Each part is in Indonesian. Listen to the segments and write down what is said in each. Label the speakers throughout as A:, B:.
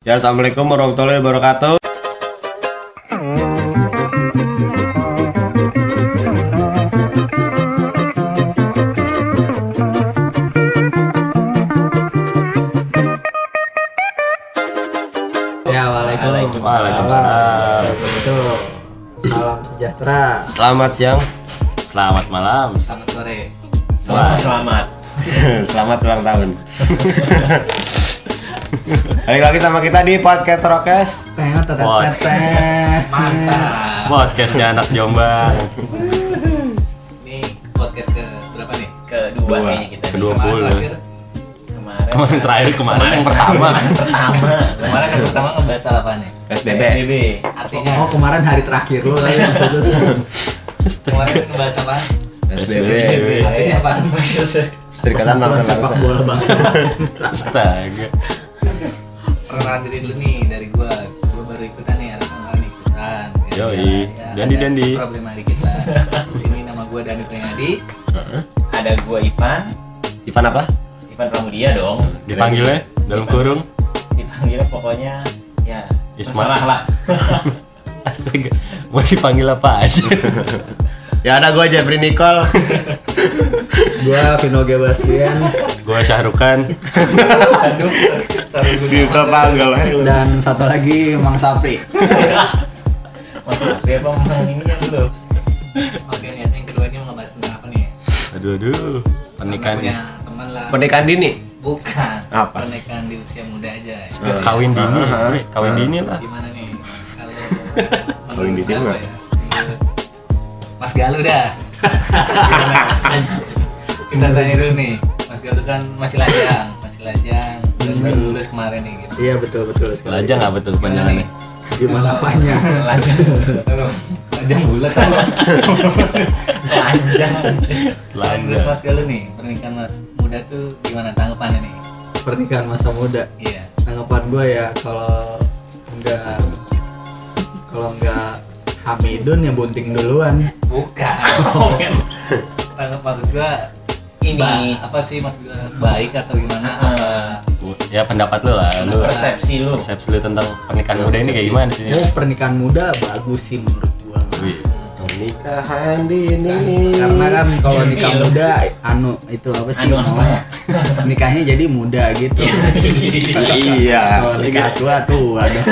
A: Ya, assalamualaikum warahmatullahi wabarakatuh.
B: Ya, waalaikumsalam.
A: Waalaikumsalam.
B: Itu salam sejahtera.
A: Selamat siang,
C: Selamat malam.
B: Selamat sore.
C: Selamat. Selamat.
A: selamat ulang tahun. Balik lagi sama kita di podcast Rokes.
B: Tetet. Mantap.
C: Podcastnya anak Jombang.
D: Ini podcast ke berapa nih?
C: Kedua
A: Dua.
C: kayaknya kita. Kedua
D: Kemarin
C: puluh.
D: terakhir.
C: Kemarin. Kemarin terakhir kemarin yang pertama. pertama.
D: Kemarin kan pertama ngebahas soal apa nih?
B: PSBB.
C: PSBB.
D: Artinya
B: Oh, kemarin hari terakhir lu yang putus.
D: kemarin ngebahas apa?
A: PSBB.
D: Artinya apa?
A: Serikatan Bangsa
B: sepak bola bangsa.
C: Astaga.
D: Perkenalan diri dulu nih dari gua. Gua baru ikutan nih, ada kemarin ikutan.
C: Yoi. Dandi,
D: ada
C: Dandi.
D: Problema di kita. Di sini nama gua Dani Priyadi.
C: Ada gua Ivan.
A: Ivan apa?
C: Ivan Pramudia dong. Dipanggilnya dalam kurung.
E: dipanggilnya pokoknya ya
C: Isma.
E: terserah lah
C: Astaga. Mau dipanggil apa aja?
A: Ya ada gua Jeffrey Nicole.
B: Gua Vino Gebastian
C: gua Syahrukan.
D: Aduh.
A: Kita panggil.
B: dan satu lagi Mang Sapri.
E: maksud dia apa memang ini yang dulu
D: Oke nih, yang kedua ini mau ngebahas tentang apa nih?
C: Aduh aduh. Pernikahan.
D: Punya teman lah.
A: Pernikahan dini.
D: Bukan.
A: Apa?
D: Pernikahan di usia muda aja.
C: Kawin dini.
A: Ah.
C: Kawin dini lah.
D: Gimana nih? Kalau
A: Kawin di
D: menurut
A: sini
D: siapa
A: nggak?
D: ya? Mas Galuh dah. Kita tanya dulu nih. Mas Galuh kan masih lajang, masih lajang. Terus baru lulus kemarin nih gitu.
B: Iya betul betul sekali.
C: Lajang nggak betul panjangannya?
B: Gimana apanya?
D: Lajang. Lajang bulat
C: Lajang.
D: Menurut Mas Galuh nih, pernikahan Mas muda tuh gimana tanggapannya nih?
B: Pernikahan masa muda.
D: Iya.
B: Tanggapan gue ya kalau enggak kalau enggak Hamidun ya bunting duluan.
D: Bukan. Tanggap maksud gua
E: Ini.
D: ba- apa sih maksud gua baik atau gimana?
E: Eh,
C: Ya pendapat lu lah. Lu
E: persepsi lu
C: persepsi lu tentang pernikahan muda ini kayak gimana sih?
B: Oh pernikahan muda bagus sih menurut gua.
C: Wih.
A: Pernikahan dini.
B: Karena kan kalau nikah muda anu itu apa sih?
E: Anu apa
B: namanya? Nikahnya jadi muda gitu.
A: Iya.
B: Kalau nikah tua tua dong.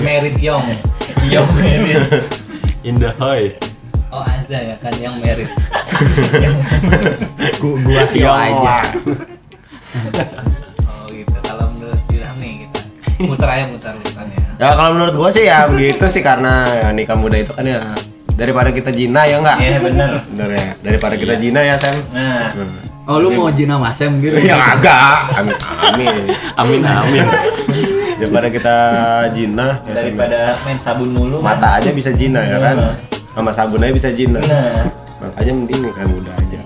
D: Merit Young.
E: Iya bener
C: In the hoy.
D: Oh Anza ya kan yang merit.
B: Gu- gua sih aja.
D: Oh gitu. Kalau menurut Dirham nih kita muter aja muter muternya.
A: Ya kalau menurut gua sih ya begitu sih karena ya, nikah muda itu kan ya daripada kita jina ya enggak?
E: iya bener
A: Bener ya. Daripada kita jina ya Sam.
E: nah
B: Oh lu mau Jina Masem gitu?
A: Ya agak. Amin amin.
C: Amin amin.
A: Daripada kita jina ya
E: daripada main sabun mulu kan.
A: mata aja bisa jina ya kan. Sama sabun aja bisa jina.
E: nah
A: Makanya mending nikah muda aja.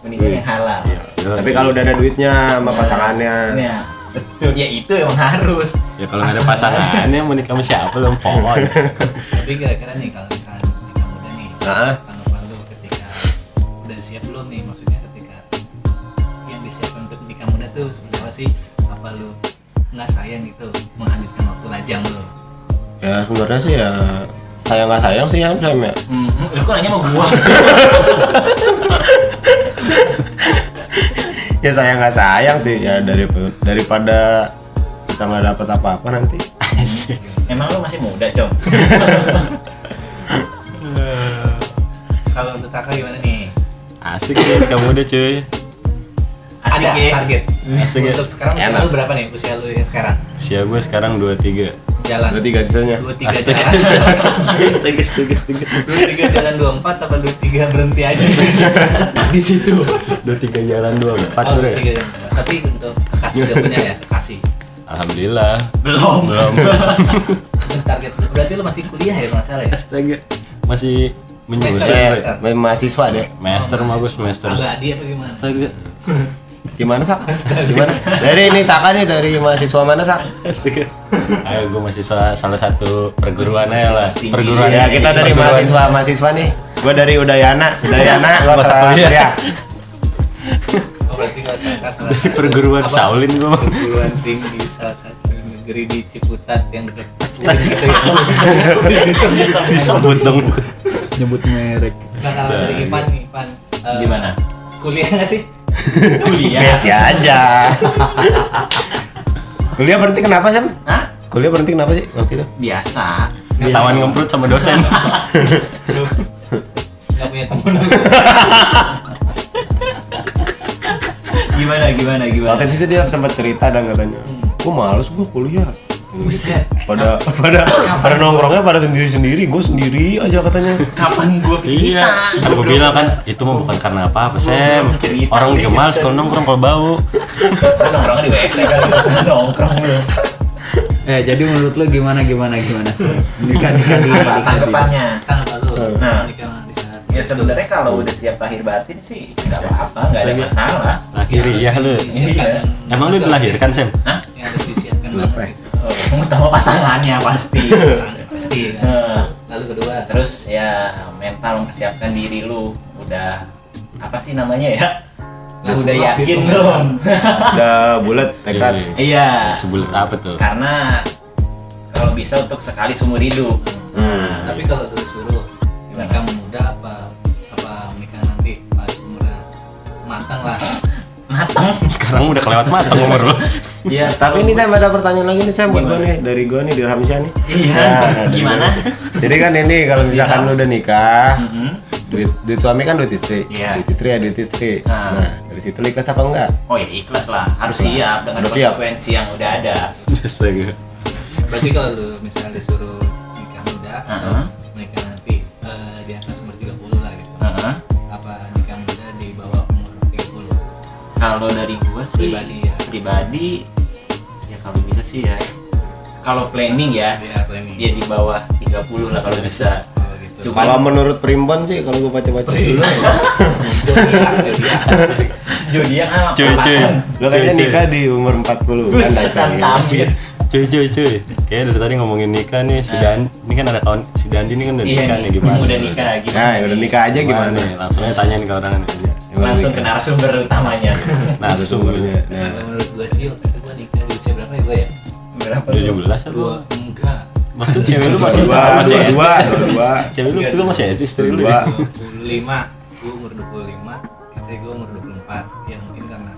E: mendingan yang halal
A: Iya. Tapi kalau udah ada duitnya sama pasangannya.
E: nah betul ya itu yang harus
C: Ya kalau ada pasangannya mau nikah sama siapa lu pohon.
D: Tapi kira-kira nih kalau misalnya nikah muda nih,
A: Heeh.
D: tanggapan lu ketika udah siap belum nih? Maksudnya ketika yang disiapkan untuk nikah muda tuh sebenarnya apa sih? Apa lu nggak sayang gitu menghabiskan waktu lajang lu?
A: Ya sebenarnya sih ya sayang nggak sayang sih ya Sam ya.
E: hmm, lu kok nanya sama gua
A: Ya sayang nggak sayang sih ya dari daripada kita nggak dapat apa-apa nanti.
E: emang lu masih muda cong
D: Kalau untuk Saka gimana nih?
C: Asik ya kamu udah cuy.
E: Asik
D: Ada
E: ya
D: target.
C: Asik ya.
D: Untuk sekarang usia
A: Enak.
D: lu berapa nih? Usia lu yang sekarang?
C: Usia gue sekarang 23
D: Jalan.
A: Dua tiga sisanya.
D: Dua tiga
C: Astaga.
D: jalan.
C: Astaga, astaga, astaga.
D: Dua tiga jalan dua empat apa dua tiga berhenti aja?
C: Di situ. 23 jalan 24
D: Oh, jalan. Tapi untuk kekasih udah punya ya kekasih.
C: Alhamdulillah.
E: belum
C: Belum.
D: Target berarti lu masih kuliah ya masalah ya?
C: Astaga. Masih menyusun.
D: Semester ya?
A: Mahasiswa deh.
C: Master mah gue semester.
D: Agak dia apa gimana?
C: Astaga.
A: Gimana sak? Gimana? Dari ini Saka nih dari mahasiswa mana sak?
C: Ayo gue mahasiswa salah satu perguruan aja lah. Perguruan.
A: Ya kita dari
C: perguruan.
A: mahasiswa mahasiswa nih. Gua dari Udayana, Udayana gua
C: Nggak usah
A: salah
C: kuliah.
A: kuliah.
D: Oh berarti salah
C: Dari perguruan
D: apa?
C: Shaolin gue mah.
D: Perguruan tinggi salah satu negeri Geridi Ciputat yang dekat gitu ya.
C: Disebut dong.
B: Nyebut merek.
D: Nah kalau dari Ipan nih, Ipan eh,
E: Gimana?
D: Kuliah nggak sih?
E: Kuliah.
A: Messi aja. Kuliah berhenti kenapa sih?
E: Hah?
A: Kuliah berhenti kenapa sih waktu itu?
E: Biasa.
C: Ketahuan ngemprut sama dosen.
D: Nggak punya temen.
E: Gimana gimana gimana?
A: Waktu itu dia sempat cerita dan katanya, gue males gue kuliah.
E: Buset.
A: Pada pada pada nongkrongnya pada sendiri sendiri, gue sendiri aja katanya.
E: Kapan gua cerita?
C: Iya. Kan gue bilang kan itu mah bukan karena apa-apa, Sem.
E: cerita
C: Orang juga males kalau nongkrong kalau bau.
E: Nongkrongnya di WC kali nongkrong lu.
B: Eh jadi menurut lu gimana gimana gimana? Nikah nikah dulu.
E: Apa tanggapannya?
D: Tanggapan lu.
E: Nah. Ya sebenarnya kalau udah siap lahir batin sih nggak apa-apa, nggak ada masalah.
C: Akhirnya iya lu.
E: Iya.
C: Emang lu dilahirkan, Sem?
E: Hah?
D: yang harus disiapkan banget
E: utama pasangannya pasti.
D: pasti Lalu kedua,
E: terus ya mental mempersiapkan diri lu udah apa sih namanya ya? Lu udah yakin belum?
A: Udah bulat tekad.
C: Iya.
E: Iya.
C: Sebulat apa tuh?
E: Karena kalau bisa untuk sekali seumur hidup.
A: Hmm.
D: tapi kalau disuruh nikah muda apa apa menikah nanti pas umurnya matang lah.
E: Matang.
C: Sekarang udah kelewat matang umur lu.
E: Iya.
A: Tapi ini saya ada pertanyaan lagi nih saya buat gue nih dari gue nih dari Hamzah nih.
E: Iya.
A: Nah,
E: Gimana?
A: Jadi kan ini kalau misalkan lu udah nikah,
E: Mhm.
A: duit duit suami kan duit istri,
E: Iya.
A: duit istri ya duit istri.
E: Ah.
A: Nah dari situ lu ikhlas apa enggak?
E: Oh ya ikhlas lah, harus siap dengan
A: Harus siap.
E: konsekuensi yang udah ada.
C: Astaga.
D: Berarti kalau lu misalnya disuruh nikah muda atau menikah nanti eh, di atas umur 30 lah gitu.
E: Heeh.
D: Apa nikah muda di bawah umur 30?
E: Kalau dari gua sih
D: Pribadi ya.
E: pribadi bisa sih ya. Kalau planning ya,
D: Ya, planning.
E: dia di bawah 30 lah kalau bisa.
D: Oh gitu.
E: Cuma-
A: Kalau menurut Primbon sih kalau gue baca-baca dulu.
D: Zodiak
E: kan
C: Cuy, cuy.
A: lu kayaknya nikah di umur 40
E: Buset,
A: dasarnya.
C: Cuy, cuy, cuy. Kayaknya dari tadi ngomongin nikah nih si Dan, ini kan ada kawan si Dandi ini kan udah
E: Iya
C: nikah
E: nih,
C: nih gimana?
E: udah nikah gimana?
A: Nah, udah nikah aja gimana?
C: nih? Langsung aja tanya nih ke orang aja.
A: Udah
E: Langsung ke narasumber utamanya.
C: Nah,
A: Ada sumbernya.
C: sumbernya.
A: Nah,
D: menurut gua sih Berapa?
C: 17 apa?
D: Dua enggak.
C: Waktu cewek lu masih
A: dua,
C: masih
A: dua, dua, dua, dua.
C: Cewek lu dulu masih SD istri lu.
A: Dua.
D: 25 gue umur 25 istri gue umur 24 ya mungkin karena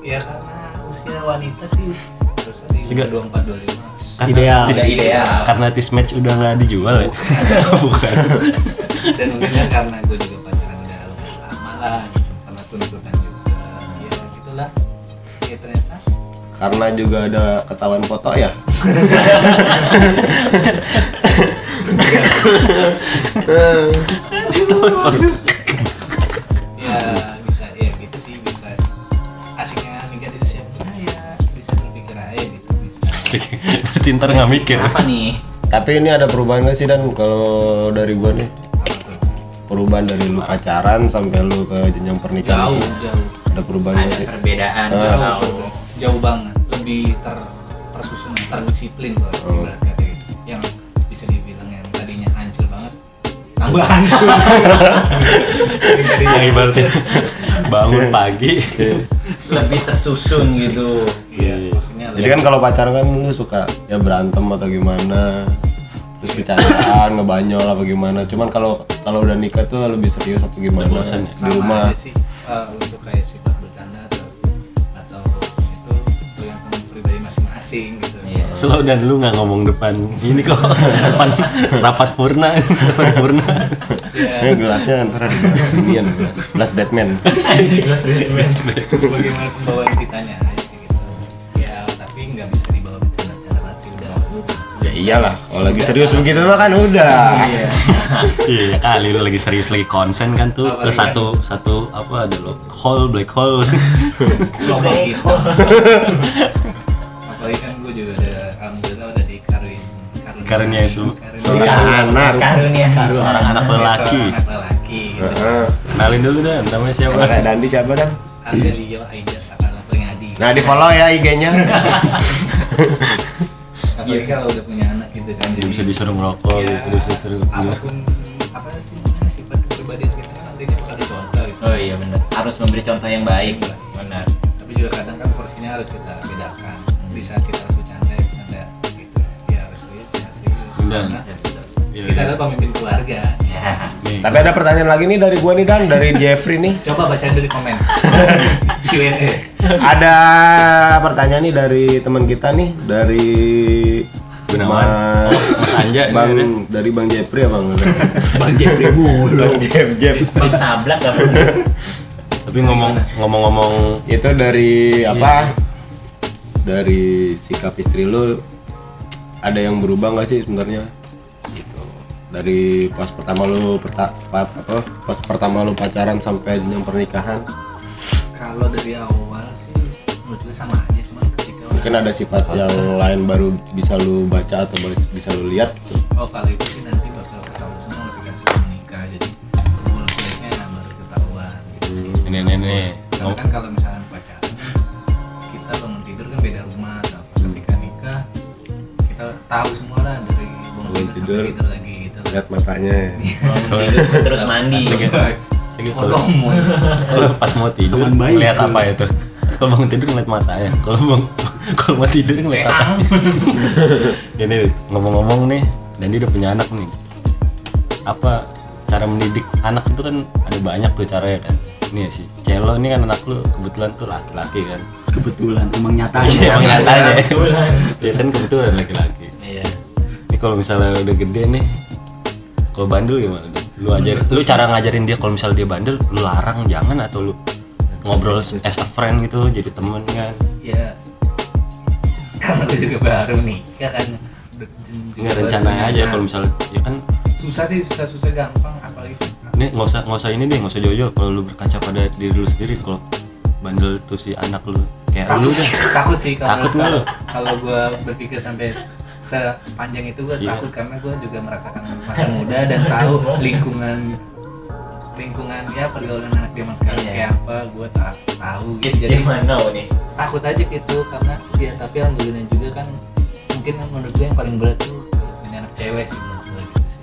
D: ya karena usia wanita sih harus di umur 24 25
C: Karena
B: Ideal.
C: tis-
E: Udah ideal.
C: Karena tis match udah nggak dijual ya? Bukan.
D: dan mungkin kan karena gue juga Karena juga
A: ada ketahuan foto ya.
D: ya bisa ya gitu sih bisa asiknya usia muda ya bisa berpikir aja gitu bisa
C: Berarti ntar nggak mikir.
E: Apa nih?
A: Tapi ini ada perubahan gak sih dan kalau dari gua nih perubahan dari lu pacaran sampai lu ke jenjang pernikahan
D: jauh
A: itu
D: jauh
A: ada perubahan gak
E: Ada
A: sih?
E: perbedaan
A: Ah.
E: jauh.
D: Jauh banget lebih ter tersusun terdisiplin kalau
A: Oh.
D: ibarat kata gitu yang bisa dibilang yang tadinya hancur banget tambah hancur Yang
C: ibaratnya bangun pagi.
E: Lebih tersusun gitu.
D: iya maksudnya
A: Jadi kan kalau pacaran kan lu suka ya berantem atau gimana terus bercandaan ngebanyol apa gimana cuman kalau kalau udah nikah tuh lebih serius apa gimana
C: Udah bosan ya?
A: di rumah
D: sih eh, untuk kayak sifat masing-masing gitu.
E: Iya.
C: Slow dan lu nggak ngomong depan ini kok depan rapat purna rapat purna.
A: ini gelasnya antara di gelas inian gelas gelas Batman.
D: Bagaimana pembawaan kitanya aja sih gitu. Ya tapi nggak bisa dibawa bercanda-canda banget sih udah.
A: Ya iyalah kalau lagi serius begitu mah kan udah.
D: Iya.
C: Iya kali lu lagi serius lagi konsen kan tuh. Ke
D: Apalagi
C: satu satu apa ada lo hole. Black hole. Karunia Yesus.
A: seorang anak
E: Karunia.
C: Seorang anak lelaki.
D: seorang anak lelaki gitu.
C: Kenalin dulu dan namanya siapa?
A: Anak kayak Dandi siapa dan
D: Arselio Aida Sakala Pringadi
A: nah di follow ya IG-nya
D: apalagi kalau udah punya anak gitu kan
C: Dia bisa disuruh merokok
D: ya,
C: gitu, bisa disuruh
D: apa pun apa sih sifat kepribadian kita kan nantinya bakal dicontoh gitu
E: Oh iya benar. Harus memberi contoh yang baik. Benar.
D: tapi juga kadang kan porsinya harus kita bedakan di saat kita harus
C: Dan Iya,
D: kita
C: iya.
D: adalah pemimpin keluarga
E: Ya.
C: nih.
A: Tapi ada pertanyaan lagi nih dari gua nih Dan, dari Jeffrey nih.
D: coba baca dari komen Q&A
A: Ada pertanyaan nih dari teman kita nih, dari
C: Gunawan.
A: Mas,
C: Oh, Mas Anja nih,
A: Bang
C: ada.
A: dari Bang Jeffrey ya Bang.
B: Bang Jeffrey mulu.
A: Bang Jeff Jeff.
E: Bang sablak gak pernah.
C: Tapi ngomong ngomong-ngomong
A: Itu dari apa? Dari sikap istri lu ada yang berubah nggak sih sebenarnya? Gitu. Dari pas pertama lu perta, pa- apa? Pas pertama lu pacaran sampai jenjang pernikahan,
D: kalau dari awal sih menurut gue sama aja cuman ketika
A: mungkin ada sifat yang lain baru bisa lu baca atau bisa lu lihat gitu.
D: oh kalau itu sih nanti bakal ketahuan semua ketika sudah menikah jadi buruk baiknya baru ketahuan gitu sih
C: ini ini ini.
D: karena kan kalau misalnya tahu semua lah dari bangun tidur
A: tidur.
D: lagi gitu
A: Lihat matanya.
E: Tidur terus mandi.
D: Kodong, mau.
C: Kalau pas mau tidur lihat apa itu? Kalau bangun tidur ngeliat matanya. Kalau bang kalau mau tidur ngeliat apa? Ini ngomong-ngomong nih, dan dia udah punya anak nih. Apa cara mendidik anak itu kan ada banyak tuh caranya kan. Ini sih, Celo ini kan anak lu kebetulan tuh laki-laki kan.
B: Kebetulan emang nyatanya.
C: Iya, emang nyatanya. Iya kan kebetulan laki-laki. Kalau misalnya udah gede nih, kalau bandel gimana? Lu ajar, lu cara ngajarin dia kalau misalnya dia bandel, lu larang jangan atau lu ngobrol as a friend gitu, jadi temen kan?
D: ya karena gue juga baru nikah kan juga
C: Nggak rencana aja kalau misalnya, ya kan?
D: susah sih susah susah gampang apalagi
C: Ini nggak usah nggak usah ini deh, nggak usah jojo. Kalau lu berkaca pada diri lu sendiri, kalau bandel tuh si anak lu kayak lu
D: takut,
C: dah.
D: takut sih kalau
C: Takut nggak
D: kalau,
C: lu?
D: kalau gue berpikir sampai sepanjang itu gue
C: Iya.
D: takut karena gue juga merasakan masa muda dan tahu lingkungan lingkungan ya pergaulan anak zaman sekarang
E: Iya.
D: kayak apa gue tak tahu gitu. Jadi
E: zaman now nih.
D: takut aja gitu karena ya tapi alhamdulillah juga kan mungkin menurut gue yang paling berat tuh punya anak cewek sih menurut gue gitu sih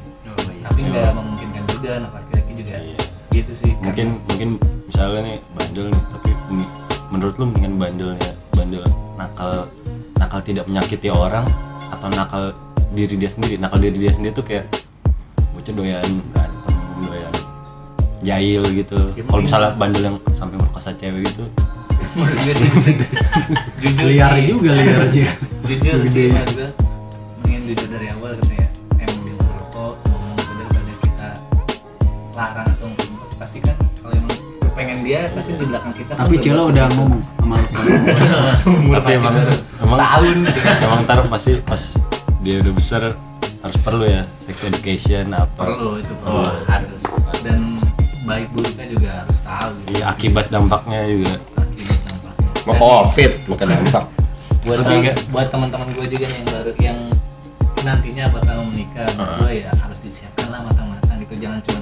D: tapi nggak memungkinkan juga anak laki-laki juga
C: Iya.
D: gitu sih Karena-
C: Mungkin mungkin misalnya nih bandel nih, tapi menurut lu mendingan bandelnya bandel nakal nakal tidak menyakiti orang atau nakal diri dia sendiri? Nakal diri dia sendiri tuh kayak bocah doyan berantem doyan jahil gitu. Kalau misalnya bandel yang sampai merkosa cewek gitu.
D: Sih sih. jujur
B: Liar
D: sih
B: juga liar aja.
D: jujur sih menurut gue mendingan jujur dari awal gitu ya emang merokok ngomong daripada kita larang atau pasti kan pengen dia pasti di belakang kita
B: Tapi
D: berbuat
B: udah ngomong sama lu.
C: tapi emang emang
D: setahun
C: emang ntar pasti pas dia udah besar harus perlu ya sex education apa
D: perlu itu perlu
E: Oh, harus.
D: dan baik buruknya juga harus tahu gitu.
C: Iya, akibat dampaknya juga
D: akibat dampaknya.
A: Mau covid, mau dampak.
D: buat buat teman-teman gue juga nih yang baru yang nantinya bakal menikah menurut gue ya harus disiapkan lah matang-matang gitu jangan cuma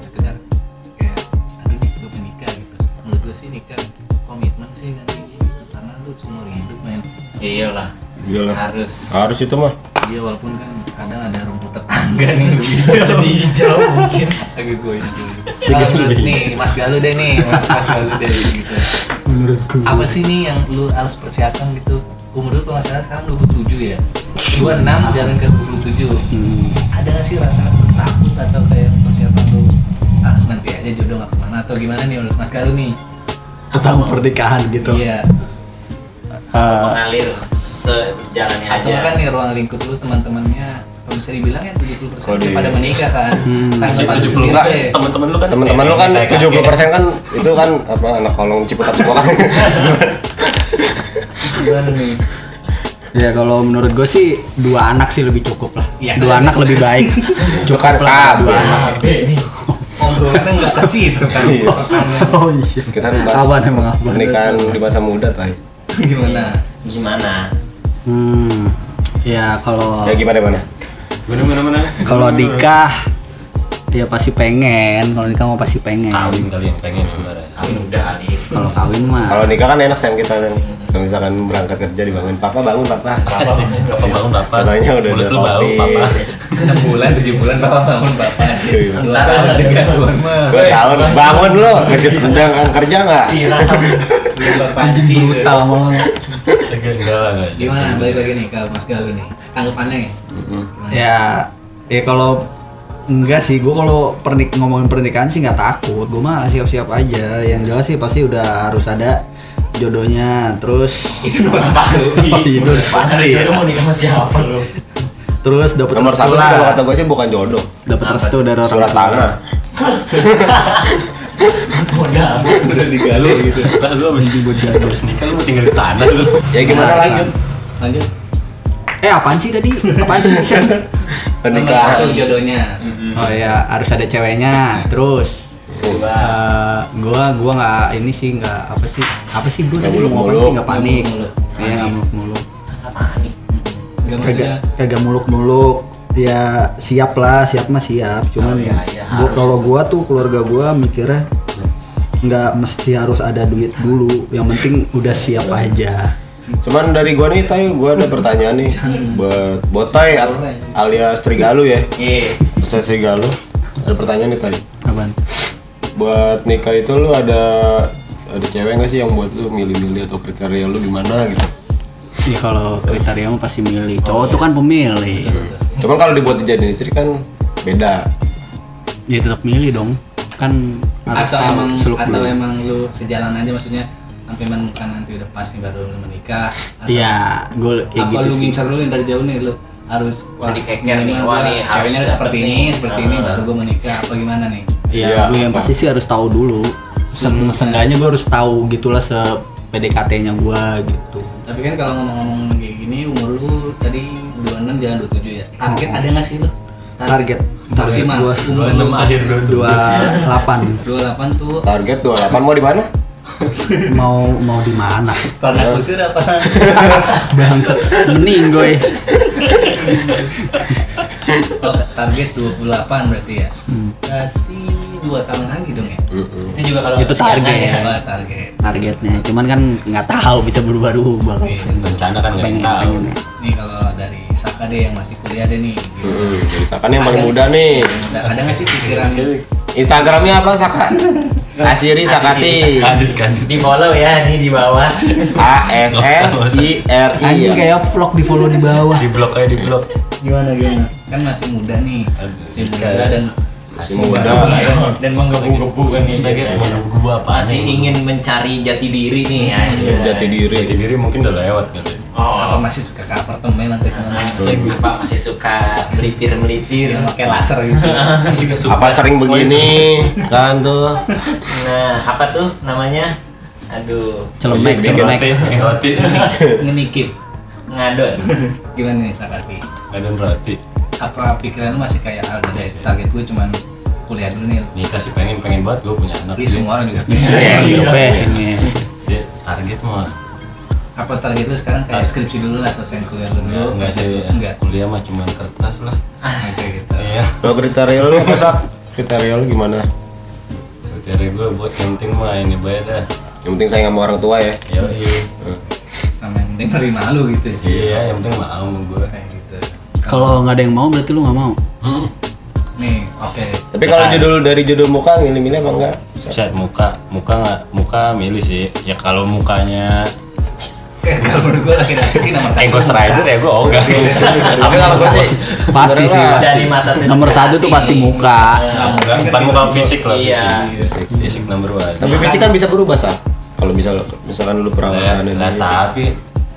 D: sih nikah komitmen sih gitu. karena lu seumur hidup men
E: Iyalah.
A: Iyalah.
E: Harus.
A: Harus itu mah.
D: iya walaupun kan kadang ada rumput tetangga nih lebih hijau lebih hijau mungkin agak gue ini menurut nih Mas Galuh deh nih Mas Galuh deh gitu
B: Menurutku.
D: apa sih nih yang lu harus persiapkan gitu umur lu kalau salah sekarang 27 ya 26 jalan ke 27
B: Hmm.
D: ada nggak sih rasa takut atau kayak persiapan lu ah nanti aja jodoh nggak ke mana atau gimana nih menurut Mas Galuh nih
B: Tentang pernikahan gitu.
D: iya
B: Eh,
E: Mengalir sejalannya
D: atau
E: aja.
D: kan nih ruang lingkup lu teman-temannya kalau bisa dibilang ya 70%
A: Kalau di-
D: pada menikah kan
B: Hmm.
D: tanggapan lu
C: Tujuh
D: sendiri
C: puluh
D: sih
C: teman-teman lu kan
A: Teman-teman lu kan
C: kayak
A: 70% kan itu kan apa anak kolong Ciputat semua kan.
D: gimana nih
B: Ya kalau menurut gue sih dua anak sih lebih cukup lah.
D: Iya.
B: Dua anak lebih baik.
A: Kan
B: Cukup lah dua anak.
D: ini ngobrolnya nggak ke situ kan
A: Iya.
B: Oh iya.
A: Kita kan bahas
B: Kapan emang apa?
A: pernikahan di masa muda tay.
D: gimana
E: Gimana?
B: Hmm. Ya kalau
A: Ya gimana mana?
C: Mana mana mana.
B: kalau nikah ya pasti pengen. Kalau nikah mau pasti pengen.
C: Kawin kali yang pengen sebenarnya.
E: Kawin udah kali.
B: Kalau kawin mah
A: Kalau nikah kan enak sayang kita kan. Kalau misalkan berangkat kerja dibangun, papa bangun papa.
E: Apa?
C: Bapak bangun bapak.
A: Katanya udah
C: lu bau papa.
D: 6 bulan 7 bulan bapak bangun bapak
A: Iya.
D: dua tahun tiga tahun mah
A: Gue tahun bangun lu, kerja udah nggak kerja nggak?
E: Siram.
B: anjing brutal
C: enggak.
D: gimana balik lagi nih ke Mas Galuh nih tanggapannya?
B: Ya Ya kalau enggak sih, gue kalau pernik ngomongin pernikahan sih nggak takut. Gue mah siap-siap aja. Yang jelas sih pasti udah harus ada jodohnya. Terus
E: itu nomor pasti
B: itu udah pasti.
E: jodoh mau nikah sama siapa lu
B: Terus dapat
A: Nomor
B: restu
A: satu sih kalau kata
B: lah.
A: gue sih bukan jodoh,
B: Dapat restu dari orang
A: surat tanah.
E: udah
C: udah digali gitu lah lu abis abis nikah lu mau tinggal di tanah lu
A: Ya gimana
B: Nah,
A: lanjut?
E: lanjut
B: Eh apaan sih tadi? Apaan sih? Bisa?
A: Pernikahan.
E: jodohnya.
B: Oh ya harus ada ceweknya. Terus eh, gua gua nggak ini sih nggak apa sih? Apa sih gua
A: Nggak
B: tadi mau apa
A: muluk-muluk.
B: sih? Nggak panik.
E: Nggak muluk-muluk.
B: iya nggak muluk muluk
D: maksudnya
B: kagak kagak muluk muluk ya siap lah. Siap mah siap. Cuman
E: Oh, iya, iya,
B: gua kalau gua tuh keluarga gua mikirnya nggak mesti harus ada duit dulu. Yang penting udah siap aja
A: Cuman dari gua nih Tay, gua ada pertanyaan nih buat buat Tay alias Trigalu ya.
E: iya
A: Ustaz Trigalu. Ada pertanyaan nih Tay.
B: Apaan?
A: Buat nikah itu lu ada ada cewek nggak sih yang buat lu milih-milih atau kriteria lu gimana gitu?
B: ya kalau kriteria mah pasti milih cowok tuh kan pemilih
A: Cuman kalau dibuat dijadiin istri kan beda.
B: ya tetap milih dong kan
D: atau emang
B: seluk
D: atau emang lu sejalan aja maksudnya sampai menemukan nanti udah pasti baru lu menikah.
B: Iya gue kayak
D: apa
B: gitu
D: lu
B: sih.
D: ngincar lu yang dari jauh nih lu harus
E: Wah, dikeker nih,
D: minimal
E: wah
D: gua
E: nih, harus
D: ceweknya seperti
E: nih.
D: ini seperti ini baru gue menikah apa gimana nih?
B: Iya,
A: Iya,
B: gue yang pasti sih harus tahu dulu. Seng Seenggaknya gue harus tahu gitulah se PDKT-nya gue gitu.
D: tapi kan kalau ngomong-ngomong kayak gini umur lu tadi 26 jalan 27 ya? Target ada nggak sih lu?
B: Target. Gua.
D: Umur lu
C: 26 akhir
B: dua delapan.
D: 28 tuh.
A: Target 28 mau di mana?
B: mau mau di mana?
D: tanah kusir apa
B: Bangsat mending gue.
D: oh, target 28 berarti ya
B: Hmm.
D: berarti dua tahun lagi dong ya
E: itu juga kalau
B: Itu target.
E: ya.
D: Apa target
B: Targetnya, cuman kan nggak tahu bisa berubah-ubah.
D: Iya.
C: rencana kan nggak
B: Pengen
C: tahu
B: pengennya.
D: nih kalau dari Saka deh yang masih kuliah deh nih gitu.
A: Hmm, jadi Saka nih yang paling muda nih.
D: Ada, ada nggak sih pikiran
A: Instagramnya apa Saka? Asiri Sakati.
E: di follow ya nih di bawah
A: A S S I R I.
B: Anjing
A: ya.
B: kayak vlog di follow di bawah.
C: di blok aja di blok
D: gimana gimana kan masih muda nih masih muda dan
A: Masih muda.
E: dan menggebu-gebu kan nih
C: Saya
E: saya
C: kira gua apa
E: masih ingin mencari jati diri nih ya.
A: Jati diri.
C: jati diri mungkin udah lewat kan
D: apa
E: oh
D: masih suka ke apartemen atau
E: asik apa masih suka melipir melipir
D: yang pakai laser gitu.
E: Suka
A: Apa sering begini? Kan tuh?
E: nah apa tuh namanya? Aduh.
B: Celemek, celemek.
D: ngenikip
E: ngadon.
D: Gimana nih Sakati?
C: Ada roti
D: apa pikiran lu masih kayak ah, udah deh target gue cuman kuliah dulu nih.
C: Nikah sih pengen pengen banget gua punya anak.
D: Tapi semua orang juga
B: Iya,
D: pengen.
B: pengen.
C: dia target mah
D: apa target lu sekarang? Kayak skripsi dulu lah selesai kuliah dulu.
C: Enggak enggak sih
D: enggak.
C: kuliah mah cuma kertas lah.
D: Oke gitu.
C: Iya.
A: Lo kriteria lu apa Sak? Kriteria lu gimana?
C: dari gua buat yang penting mah ini bayar dah.
A: Yang penting sayang sama orang tua ya.
C: ya iya
D: sama yang penting nerima lu gitu ya?
C: Iya yang penting mau
D: kayak gitu
B: Kalau nggak ada yang mau berarti lu nggak mau.
C: Hmm.
D: nih oke
A: Tapi kalau judul dari judul muka milih-milih apa enggak?
C: Set muka, muka nggak, muka milih sih. Ya kalau mukanya
D: Eh, kalau menurut gue laki-laki sih nomor satu
C: eh Ghost Rider ya gue ogah.
A: Tapi kalau gue sih
B: Pasti sih pasti.
E: Dari mata tuh
B: Nomor satu tuh pasti muka.
C: Nah, bukan, muka fisik lah.
E: Iya.
C: Fisik, fisik number one.
A: Tapi fisik kan bisa berubah sah. Kalau misal misalkan lu
C: Ya,
A: perawatan
C: nah, tapi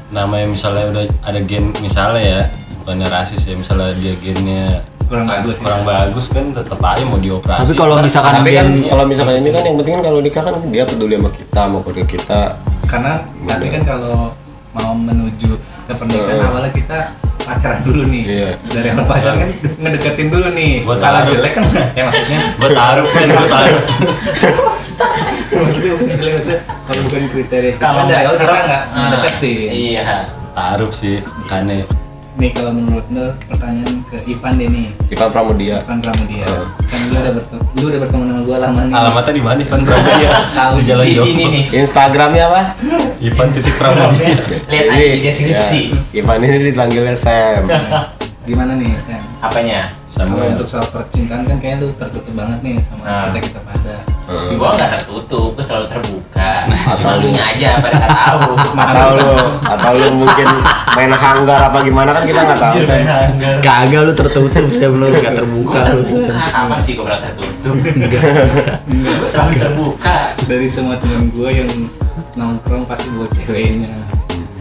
C: namanya misalnya udah ada gen misalnya ya bukannya rasis ya misalnya dia gennya
D: Kurang bagus ya.
C: kurang bagus kan tetap aja mau dioperasi.
B: Tapi kalau misalkan
A: Tapi kan
B: gen
A: kalau misalkan ini kan yang penting kan kalau nikah kan dia peduli sama kita mau keluarga kita.
D: karena tapi kan kalau mau menuju ke pernikahan
A: Heeh.
D: awalnya kita pacaran dulu nih.
A: Iya.
D: dari awal pacaran kan ngedeketin dulu nih.
C: Buat
D: kalau jelek kan ya maksudnya?
C: Buat taruh kan buat taruh.
D: Maksudnya bukan jelek maksudnya kalau bukan kriteria
E: Kalau
D: kan
E: nggak
D: kita
E: serem,
D: nggak
E: ah,
D: ngedeketin.
E: iya.
C: Taruh sih kane
D: nih kalau menurut lu pertanyaan ke Ivan deh nih.
A: Ivan Pramudia.
D: Ivan Pramudia.
A: Heeh.
D: kan lu udah bertemu lu udah bertemu sama gua lama nih.
C: Alamatnya di mana Ivan Pramudia?
D: Tahu,
C: di jalan
E: di sini nih.
A: Instagramnya apa?
C: Ivan titik Pramudia.
E: Lihat aja di deskripsi
A: ya, Ivan ini dipanggilnya Sam.
D: gimana nih Sam?
E: Apanya?
D: Kalau
C: sama.
D: untuk soal percintaan kan kayaknya lu tertutup banget nih sama
E: Nah.
D: kita kita pada
E: gua nggak tertutup gua selalu terbuka cuma lu aja pada nggak tahu
A: atau lu atau lu mungkin main hanggar apa gimana kan kita nggak tahu Sam.
B: Kagak lu tertutup sih lu gak terbuka
E: Gua
B: lu.
E: terbuka apa sih gua bilang tertutup gua selalu terbuka
D: dari semua temen gue yang nongkrong pasti buat ceweknya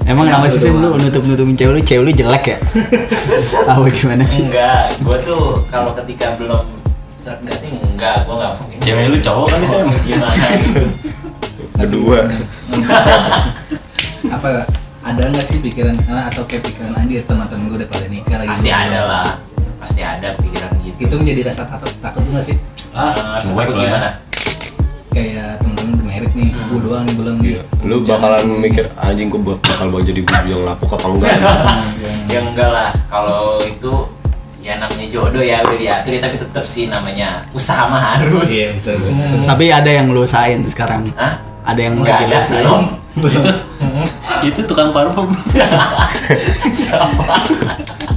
B: Emang nama sih lu nutup-nutupin cewek lu, cewek lu jelek ya? Apa gimana sih?
E: enggak gua tuh kalau ketika belum serak dating enggak gua nggak mungkin
C: Cewek lu cowok kan sih Sam?
E: gimana gitu
A: Kedua.
D: apa ada nggak sih pikiran sana atau kayak pikiran anjir teman-teman gue udah pada nikah lagi
E: pasti ada lah pasti ada pikiran gitu
D: itu menjadi rasa takut takut tuh nggak sih
E: Ah,
C: cuek
E: takut
C: lah ya.
E: gimana
D: kayak teman-teman udah merit nih
E: Hmm.
D: gue doang nih belum nih
A: Iya. Lu bakalan mikir anjing gua buat bakal bawa jadi buju yang lapuk apa enggak?
E: ya enggak lah kalau itu ya namanya jodoh ya udah diatur ya, tapi tetap sih namanya usaha mah harus
D: iya betul betul.
E: Hmm.
B: Tapi ada yang lu usahain sekarang.
E: Hah?
B: Ada yang
E: Enggak
B: lagi lu
E: ada
B: usahain.
E: belum
C: itu itu tukang parfum
E: siapa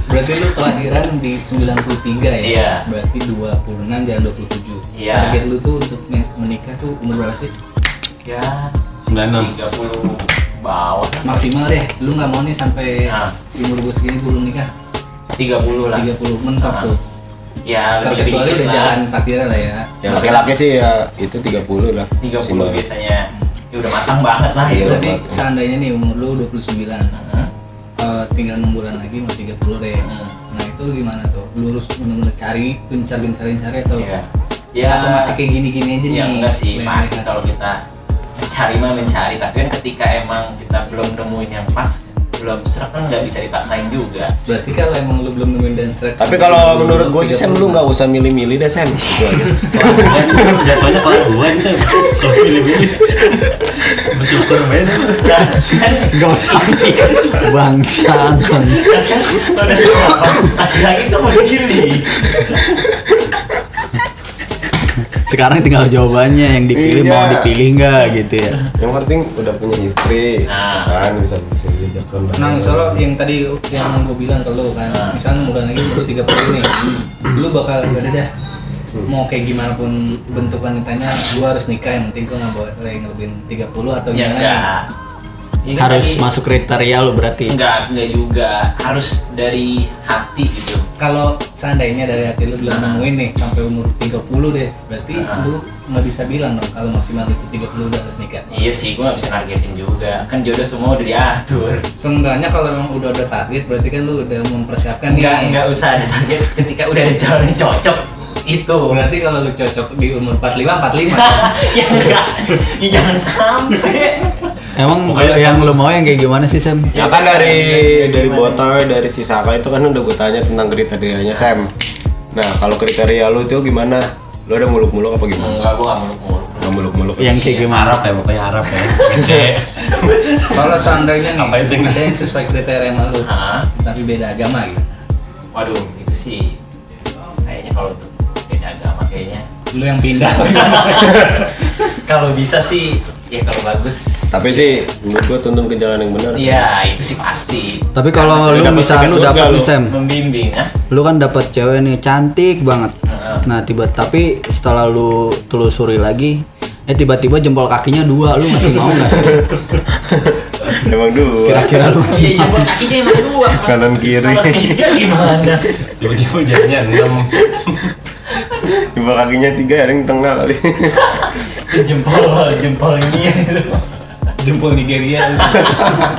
D: berarti lu kelahiran di 93 ya
E: Iya.
D: berarti 26 jangan 27
E: Iya.
D: target lu tuh untuk men- menikah tuh umur berapa sih
E: ya
C: 96
E: 30 bawah
D: maksimal deh lu nggak mau nih sampai
E: Ah.
D: umur gue segini gue belum nikah
E: 30 lah
D: 30 mentok
E: Ah.
D: tuh
E: ya
D: terkecuali
E: dikit
D: udah
E: lah.
D: jalan takdirnya lah ya
A: Yang laki-laki sih ya itu 30 lah.
E: 30
A: Maksimal.
E: biasanya ya udah matang banget lah
A: Iya.
E: itu
D: berarti seandainya nih umur lu 29
E: Hmm.
D: eh, tinggal 6 bulan lagi mau 30 deh nah itu gimana tuh lu harus bener-bener cari gencar-gencarin cari atau
E: Iya. ya
D: atau masih kayak gini-gini aja nih
E: ya enggak sih pasti kalau kita mencari mah mencari tapi kan ketika emang kita belum nemuin yang pas belum serak kan nggak bisa dipaksain juga
D: berarti kalau emang lu belum nemuin dan serak
A: Tapi kalau menurut gue sih Sam lu nggak usah milih-milih deh Sam.
C: Jatuhnya kalau nih Sam so pilih-pilih bersyukur main
B: Gak usah. Bangsat.
E: udah laki-laki tuh mau pilih
B: Sekarang tinggal jawabannya yang dipilih
A: Iya.
B: mau dipilih nggak gitu ya.
A: Yang penting udah punya istri,
E: Nah.
A: kan bisa kondangan.
D: Nah, misalnya yang tadi yang gue bilang ke lu kan,
E: Ah.
D: misalnya umur lagi umur 30 nih, lu bakal udah dah mau kayak gimana pun bentuk wanitanya, gue harus nikah yang penting gue nggak boleh ngelebihin 30 atau
E: ya
D: gimana?
E: Ya kan
B: Harus
E: tadi-
B: masuk kriteria lu berarti.
E: enggak enggak juga harus dari hati gitu
D: Kalau seandainya dari hati lu belum nemuin nih sampai umur 30 deh, berarti
E: Ah.
D: lu nggak bisa bilang dong kalau maksimal itu 30 udah harus nikah.
E: iya sih gue gak bisa nargetin juga kan jodoh semua udah diatur
D: Seenggaknya kalau emang udah ada target, berarti kan lu udah mempersiapkan nih.
E: enggak enggak usah ada target ketika udah ada jalan yang cocok itu
D: Berarti kalau lu cocok di umur 45, 45.
E: ya enggak ya jangan sampai
B: Emang
C: Pokoknya
B: yang lu mau yang kayak gimana sih Sam?
A: Ya kan dari dari Botoy, dari si Saka itu kan udah gue tanya tentang kriterianya Sam. Nah kalau kriteria lu itu gimana? Lu ada muluk-muluk apa gimana?
E: enggak gue gak muluk-muluk
A: Nggak muluk-muluk.
B: Yang kayak gimana?
C: Arab ya pokoknya Arab ya
D: Kalau seandainya nih, ada yang sesuai kriteria sama lu,
E: Hah?
D: tapi beda agama gitu.
E: waduh itu sih kayaknya kalau untuk beda agama kayaknya
D: Lu yang pindah.
E: kalau bisa sih ya kalau bagus
A: Tapi sih menurut gue tuntun ke jalan yang benar.
E: ya itu sih pasti
B: Tapi kalau
A: Lu
B: lu lu
A: lu.
B: nih Sam,
E: membimbing ah
B: lu kan dapet cewek nih cantik banget.
E: Heeh.
B: Nah tiba tapi setelah lu telusuri lagi, eh tiba-tiba jempol kakinya dua, lu masih mau nggak sih?
A: Emang dua.
B: Kira-kira lu masih
E: Iya, jempol kakinya emang dua. Mas.
A: Kanan kiri.
E: Kalau tiga gimana?
C: tiba-tiba jadinya enam
A: Jempol kakinya tiga ada yang tengah kali.
E: jempol, jempol ini.
D: Jempol Nigeria.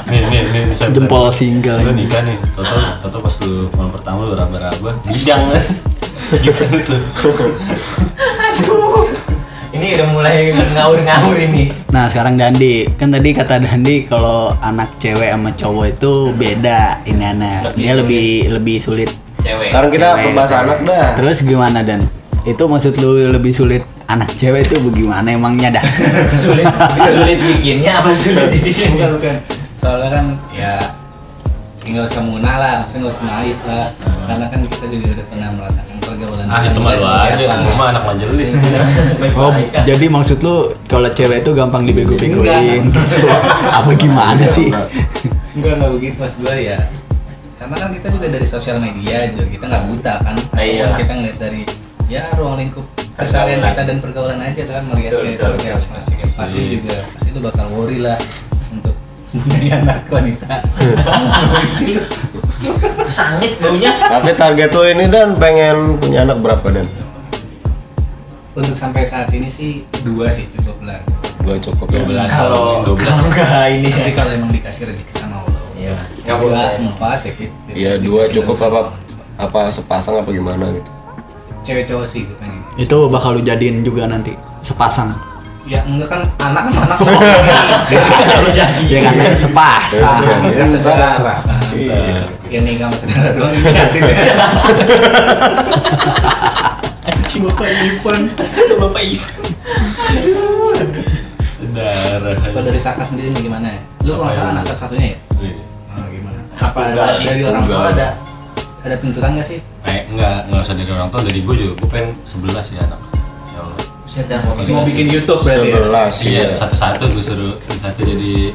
C: nih nih nih Sam.
B: jempol single
C: lu
B: ini.
C: nikah nih toto toto pas lu malam pertama lu raba-raba bidang mas gimana tuh
E: Aduh. Ini udah mulai ngawur-ngawur ini.
B: Nah sekarang Dandi, kan tadi kata Dandi kalau anak cewek sama cowok itu beda ini anak,
E: Lebih
B: dia
E: sulit.
B: lebih lebih sulit.
E: Cewek.
A: Sekarang kita
E: Cewek,
A: anak dah.
B: Terus gimana Dan? Itu maksud lu lebih sulit anak cewek itu bagaimana emangnya dah?
E: sulit sulit bikinnya apa sulit dibikin?
D: bukan bukan. Soalnya kan ya nggak usah munah lah, maksudnya nggak usah naif lah. Karena kan kita juga udah pernah merasakan pergaulan
C: ah itu mah lu
D: seperti
C: aja mah anak majelis
B: Oh, jadi maksud lu kalau cewek itu gampang dibego-begoin gitu? Apa gimana sih?
D: Enggak enggak begitu mas gue ya. Karena kan kita juga dari sosial media juga kita nggak buta kan.
E: Ah, iya.
D: Kita ngeliat dari ya ruang lingkup kesalahan kita dan pergaulan aja kan melihat kayak seperti apa. pasti juga pasti lu bakal worry lah punya anak wanita
E: Sangit baunya.
A: Tapi target lo ini dan pengen punya anak berapa dan?
D: untuk sampai saat ini sih dua sih cukup lah
A: Gua cukup ya.
C: 12
E: Kalau
C: 12
E: kalau enggak ini ya.
D: tapi kalau emang dikasih rezeki sama Allah
E: Iya.
D: nggak
E: Nggak
D: boleh empat ya
A: Iya dua cukup apa apa sepasang apa gimana gitu.
D: cewek cowok sih gue pengen
B: Itu bakal lu jadiin juga nanti sepasang.
D: Ya enggak kan anak kan anak
B: Ya kan ada sepasang.
D: Nikah saudara
A: Iya.
D: ya nikah sama saudara doang ini hasilnya
C: Anjing Bapak Ivan. Astaga Bapak Ivan. Saudara.
D: kalau dari Saka sendiri nih gimana ya lu kalau salah anak satu-satunya ya
C: Iya.
D: Ah, gimana apa dari, orang tua ada ada tuntutan nggak sih
C: Eh, enggak, enggak usah dari orang tua, dari gue juga. Gue pengen 11 ya anak.
E: Buset mau
D: mau bikin YouTube berarti ya?
A: Sebelas.
C: Iya, satu-satu gue suruh, yang satu jadi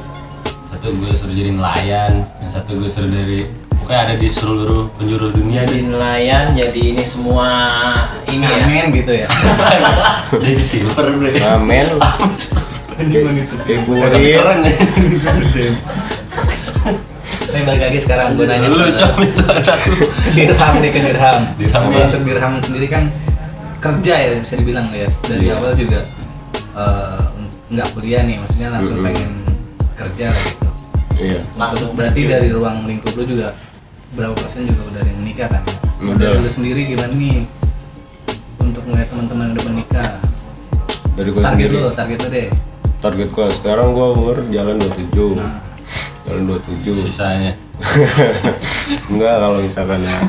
C: satu gue suruh jadi nelayan, yang satu gue suruh dari pokoknya ada di seluruh penjuru dunia
E: jadi nelayan jadi ini semua ini ya
D: Amin gitu ya
C: jadi silver bro
A: Amin. Ibu
C: keren ya
D: balik lagi sekarang gue nanya
C: lu cok itu anak lu
D: dirham nih ke dirham.
C: Dirham, ya.
D: untuk dirham sendiri kan kerja ya bisa dibilang ya dari
A: Iya.
D: awal juga eh, nggak kuliah nih maksudnya langsung
A: Mm-mm.
D: pengen kerja lah gitu.
A: Iya.
E: langsung
D: Berarti dari ruang lingkup lu juga berapa persen juga udah ada yang menikah kan?
A: Udah.
D: Dari lu sendiri gimana nih untuk ngeliat teman-teman yang udah menikah?
A: Dari gua
D: Target
A: sendiri.
D: lu, target lu deh.
A: Target gua sekarang gua umur jalan 27.
D: Nah,
A: Jalan 27.
C: sisanya
A: Enggak kalau misalkan ya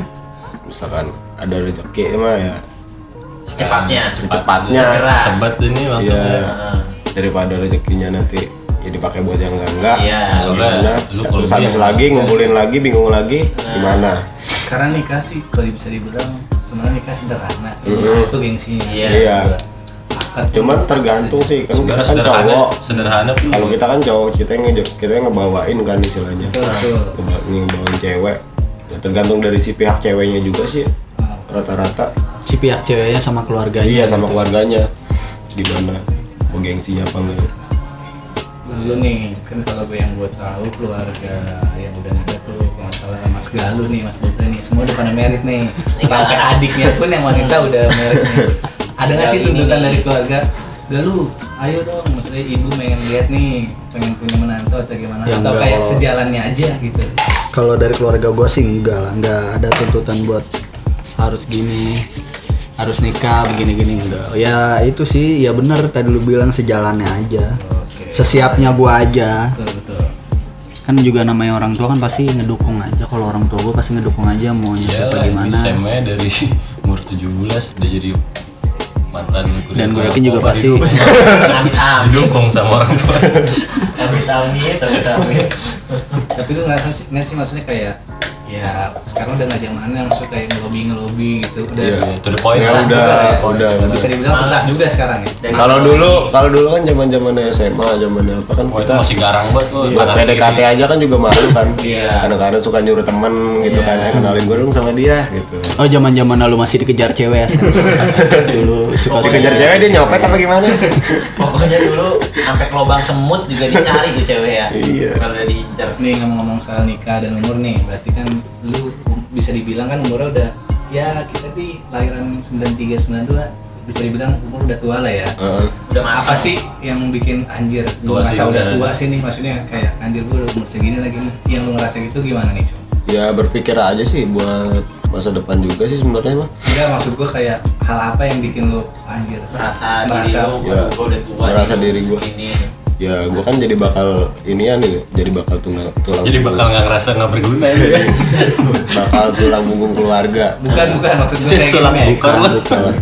A: misalkan ada rezeki mah ya
E: secepatnya
A: secepatnya
E: Segera.
C: sebat ini langsung ya.
E: Nah,
A: daripada rezekinya nanti ya dipakai buat yang enggak enggak
E: Iya.
C: Soalnya
A: gimana
C: lu
A: terus
C: kalau
A: habis lagi ngumpulin lagi bingung lagi gimana
D: karena nikah sih kalau bisa dibilang sebenarnya nikah sederhana.
A: Mm-mm.
D: Itu gengsinya.
E: Iya.
D: sih.
A: Iya. Cuman tergantung sih kan kita kan
C: sederhana
A: cowok
C: sederhana
A: kalau kita kan cowok kita yang kita yang ngebawain kan istilahnya
D: Betul, betul.
A: Ngeba- ngebawain cewek ya tergantung dari si pihak ceweknya juga sih
D: Ah,
A: rata-rata
B: Si pihak ceweknya sama keluarganya.
A: iya sama
B: gitu.
A: keluarganya gimana mau gengsinya apa enggak
D: Dulu nih, kan kalau gue yang gue tahu keluarga yang udah nikah tuh kalau nggak salah Mas Galuh nih, Mas Buta nih, semua udah pada merit nih. Sampai adiknya pun yang wanita udah merit nih. Ada nggak sih tuntutan dari keluarga? Galuh, ayo dong, maksudnya ibu pengen lihat nih, pengen punya menantu atau gimana?
B: Ya,
D: atau kayak
B: kalau-
D: sejalannya aja gitu.
B: Kalau dari keluarga gue sih enggak lah, enggak ada tuntutan buat harus gini, harus nikah begini-gini enggak. Ya itu sih, ya bener tadi lu bilang sejalannya aja.
D: Oke.
B: Sesiapnya gua aja.
D: Betul betul.
B: Kan juga namanya orang tua kan pasti ngedukung aja. Kalau orang tua gua pasti ngedukung aja mau
C: Iya
B: siapa
C: lah,
B: gimana.
C: Semnya dari umur 17 udah jadi mantan
B: Dan gue yakin juga
C: apa
B: pasti
C: didukung sama orang tua
E: amit amit amit amit
D: Tapi lu ngerasa sih, nggak sih maksudnya kayak ya sekarang udah nggak zamannya maksudnya kayak ngelobi ngelobi gitu udah
A: Iya.
C: to the point
A: Ya
C: lah.
A: udah,
D: juga
A: udah,
D: ya. bisa dibilang susah
E: Males.
D: juga sekarang ya
E: Dan
A: kalau dulu kalau dulu kan zaman zamannya SMA zamannya apa kan
C: Oh,
A: kita
C: masih garang banget lu
A: buat PDKT aja kan juga malu kan
E: Iya.
A: kadang-kadang suka nyuruh temen gitu kan ya kenalin gue dong sama dia gitu
B: Oh zaman zaman lu masih dikejar cewek ya? Dulu suka
A: dikejar cewek dia nyopet apa gimana
E: pokoknya dulu sampai ke lubang semut juga dicari tuh cewek ya
A: Iya.
E: kalau udah diincar
D: nih ngomong-ngomong soal nikah dan umur nih berarti kan lu bisa dibilang kan umurnya udah ya kita di lahiran 93 92 bisa dibilang umur udah tua lah ya
A: Heeh.
E: udah
D: apa
E: matang
D: sih yang bikin anjir lu
C: Tua
D: masa
C: sih,
D: udah
C: udah.
D: tua sih nih maksudnya kayak anjir gue udah umur segini lagi nih yang lu ngerasa gitu gimana nih cum?
A: ya berpikir aja sih buat masa depan juga sih sebenarnya mah
D: enggak maksud gue kayak hal apa yang bikin lu anjir
E: merasa
D: Merasa,
E: diri lu
A: ya.
E: gua udah tua
A: Merasa diri gua.
E: segini.
A: Ya gue kan jadi bakal ini ya nih jadi bakal tunggal tulang
C: jadi bakal nggak ngerasa nggak berguna ya?
A: Bakal tulang punggung keluarga.
D: Bukan bukan maksud gue
C: Jadi
D: kayak
C: tulang
D: gini
C: bungkar lu.
A: Bukan.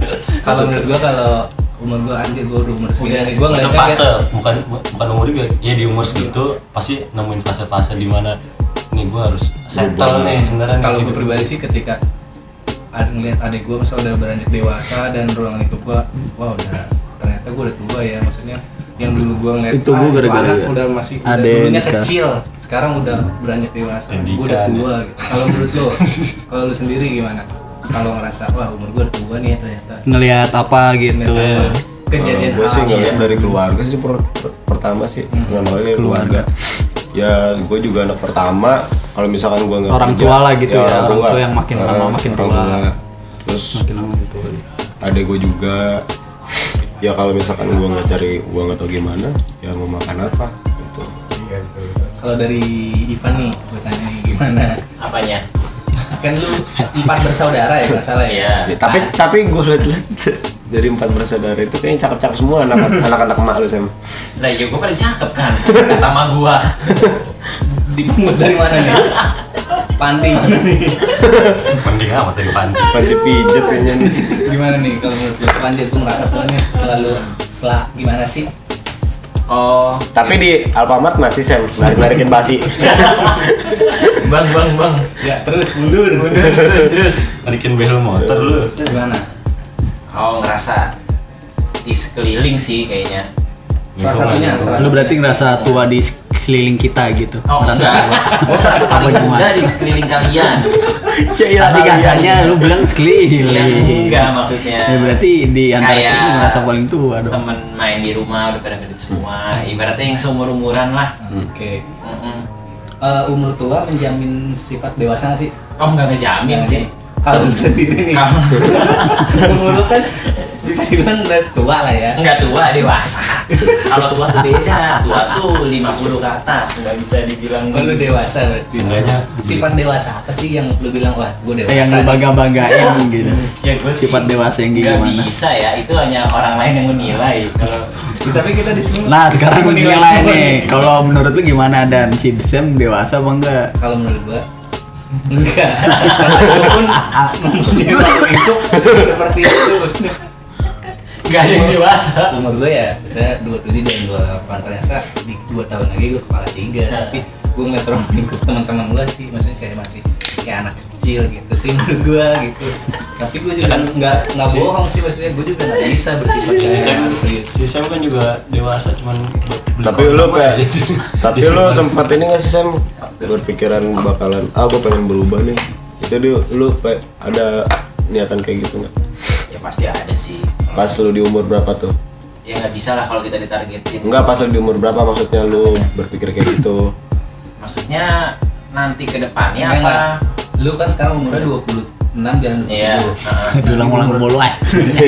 D: kalau menurut gue kalau umur gue anjir gue udah umur segini
E: Udah
D: gue ngeliatnya
C: fase
D: kayak-
C: bukan bukan umur juga. Ya di umur segitu pasti nemuin fase-fase di mana nih gue harus settle nih sebenarnya
D: kalau
C: nih.
D: gue pribadi sih ketika ada ngeliat adik gue misalnya udah beranjak dewasa dan ruang lingkup gue wah udah ternyata gue udah tua ya maksudnya yang dulu gue ngeliat
B: Itu gua gara-gara
D: anak
B: ya.
D: udah masih udah
B: Adek
D: dulunya kecil sekarang udah beranjak dewasa. Gue udah
C: Pendidikan,
D: tua gitu. kalau menurut lo kalau lu sendiri gimana? Kalau ngerasa wah umur gue udah tua nih ternyata.
B: Ngelihat apa gitu.
D: Ngeliat apa, kejadian
A: gue sih ngeliat
D: yang
A: dari keluarga sih per- per- pertama sih. Pertama kali keluarga. ya gue juga anak pertama. Kalau misalkan gue nggak
B: Orang
A: kerja,
B: tua lah gitu ya, orang tua yang makin lama
A: Ah,
B: makin tua.
A: terus
B: makin lama gitu
A: adek gue juga ya kalau misalkan gue nggak cari uang atau gimana ya mau makan apa gitu.
D: Kalau dari Ivan nih gue tanya gimana?
E: Apanya?
D: Kan lu empat bersaudara ya nggak salah ya?
E: Iya.
A: Ya, tapi tapi gue liat-liat dari empat bersaudara itu kayaknya cakep-cakep semua anak anak-anak emak lu Sam.
E: Lah ya gue paling cakep kan Pertama gua.
D: Dipungut dari mana nih panti. Mana nih
C: Mending amat dari panti.
A: panti pijet kayaknya nih.
D: Gimana nih kalau menurut lu panti tuh merasa tuanya setelah lu setelah gimana sih?
E: Oh.
A: Tapi di Alfamart masih Sam. Narik-narikin basi.
E: Bang bang bang.
D: Ya terus mundur.
E: Terus terus.
C: Tarikin behel motor lu.
D: gimana?
E: Oh ngerasa Di sekeliling sih kayaknya
D: salah satunya salah
B: lu berarti ngerasa tua di sekeliling kita gitu?
E: Oh
B: ngerasa
E: Gue merasa
B: apa
E: paling
B: gimana?
E: muda di sekeliling kalian.
B: Tadi. katanya lu bilang
E: Ya
B: sekeliling
E: enggak maksudnya.
B: Ya berarti di antara kita ngerasa paling tua dong.
E: Temen main di rumah udah pada gede semua. Ibaratnya yang seumur-umuran lah.
D: Oke.
E: Mm-mm.
D: Eh, umur tua menjamin sifat dewasa nggak sih?
E: Oh enggak ngejamin
D: Nggak
E: sih
D: kalau sendiri nih.
E: Kamu
D: umur lu kan bisa dibilang udah tua lah ya.
E: Enggak tua, dewasa. Kalau tua tuh beda. Tua tuh 50 ke atas Enggak bisa dibilang
D: Oh, lu dewasa berarti.
C: Seenggaknya
D: sifat dewasa apa sih yang lu bilang wah gue dewasa
B: yang lu
D: nih.
B: bangga-banggain gitu.
E: Ya gue sih
B: Sifat dewasa yang
E: nggak
B: gimana?
E: bisa ya. Itu hanya orang lain yang menilai. Kalau
D: tapi kita di sini
B: Nah sekarang
D: menilai
B: nih, kalau menurut lu gimana dan? Si Sam dewasa apa enggak?
D: kalau menurut gua enggak. Walaupun menilai itu seperti itu maksudnya.
E: Nggak ada yang dewasa.
D: Umur gua ya saya 27 dan 28 ternyata di 2 tahun lagi gua kepala tiga. Tapi gua ngeliat ruang lingkup teman-teman gua sih maksudnya kayak masih kayak anak kecil gitu sih menurut gua gitu. Tapi gua juga nggak nggak bohong sih maksudnya gua juga nggak bisa bersifat
C: si
D: kayak
C: Sam,
D: serius.
C: si Sam kan juga dewasa cuman
A: tapi lu kayak tapi lu sempat ini nggak sih Sam? Berpikiran bakalan ah gue pengen berubah nih. Itu dia lu pe- ada niatan kayak gitu nggak?
E: Ya pasti ada sih.
A: Pas lu di umur berapa tuh?
E: Ya nggak bisa lah kalau kita ditargetin.
A: Enggak pas lu di umur berapa maksudnya lu berpikir kayak gitu?
E: Maksudnya nanti ke depannya
D: Enggak,
E: apa.
D: Lu kan sekarang umurnya 26 jalan 27
E: Iya. heeh.
B: Diulang-ulang mulu eh.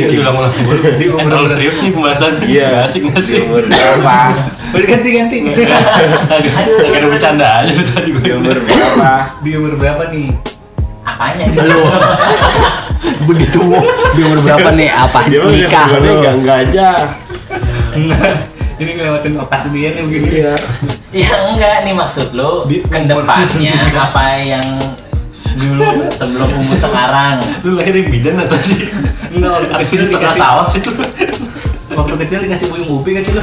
C: diulang-ulang mulu di umur. Terlalu serius nih pembahasan.
A: Iya.
C: Asik nggak
A: di
C: sih
A: umur berapa?
D: Udah ganti-ganti.
C: Agak agak ada bercanda aja lu tadi gue
A: di umur berapa?
D: Di umur berapa nih?
E: apanya
B: Lu. Begitu. Di umur berapa nih? Apa? Nikah lu?
A: enggak enggak aja.
D: Ini ngelewatin otak dia nih begini.
A: Iya.
E: Ya enggak. Nih maksud lo
D: Di
E: ke
D: umur-
E: depannya apa yang dulu sebelum umur sekarang.
C: lu lahir di bidan atau sih?
D: Enggak, waktu kecil
C: di tengah
D: dikasih
C: sawah sih
D: Waktu kecil dikasih buyung ubi gak sih lu?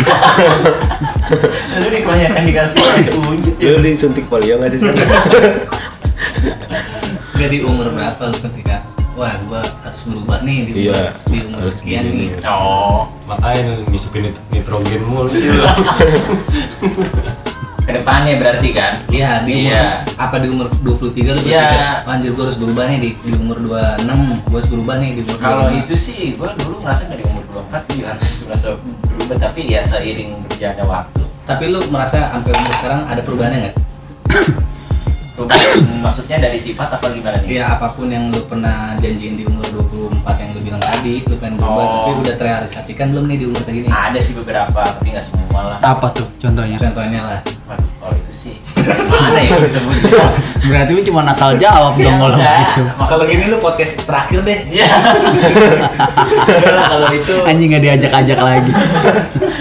E: lu nih kebanyakan dikasih wujud ya.
A: Lu disuntik polio nggak sih Sam?
D: Gak di umur berapa lu ketika Wah gua harus berubah nih di umur,
A: Iya,
D: di umur
A: harus
D: sekian
A: gini,
D: nih.
E: Oh.
C: Makanya ngisipin nit- nitrogen mulu. sih lu
E: ke depannya berarti kan
D: Iya di umur
E: Iya.
D: Apa di umur 23 lu
E: Iya.
D: berpikir "Wah, Anjir gua harus berubah nih di, di umur 26 Gua harus berubah nih di umur
E: Kalau
D: 25.
E: itu sih, gue dulu merasa dari umur 24 juga harus merasa berubah Tapi ya seiring berjalannya waktu
D: Tapi lu merasa sampai umur sekarang ada perubahannya nggak?
E: Maksudnya dari sifat apa gimana nih?
D: Iya apa pun yang lu pernah janjiin di umur 24 yang lu bilang tadi Lu pengen berubah
E: Oh.
D: tapi udah terrealisasikan belum nih di umur segini?
E: Ada sih beberapa, tapi nggak semua lah
B: Apa tuh contohnya?
D: Contohnya lah
E: Waduh, kalau itu sih Mana ya disebut
B: Berarti lu cuma asal jawab dong kalau gitu.
D: Kalau gini lu podcast terakhir deh
E: Iya kalau itu
B: Anjing nggak diajak-ajak lagi.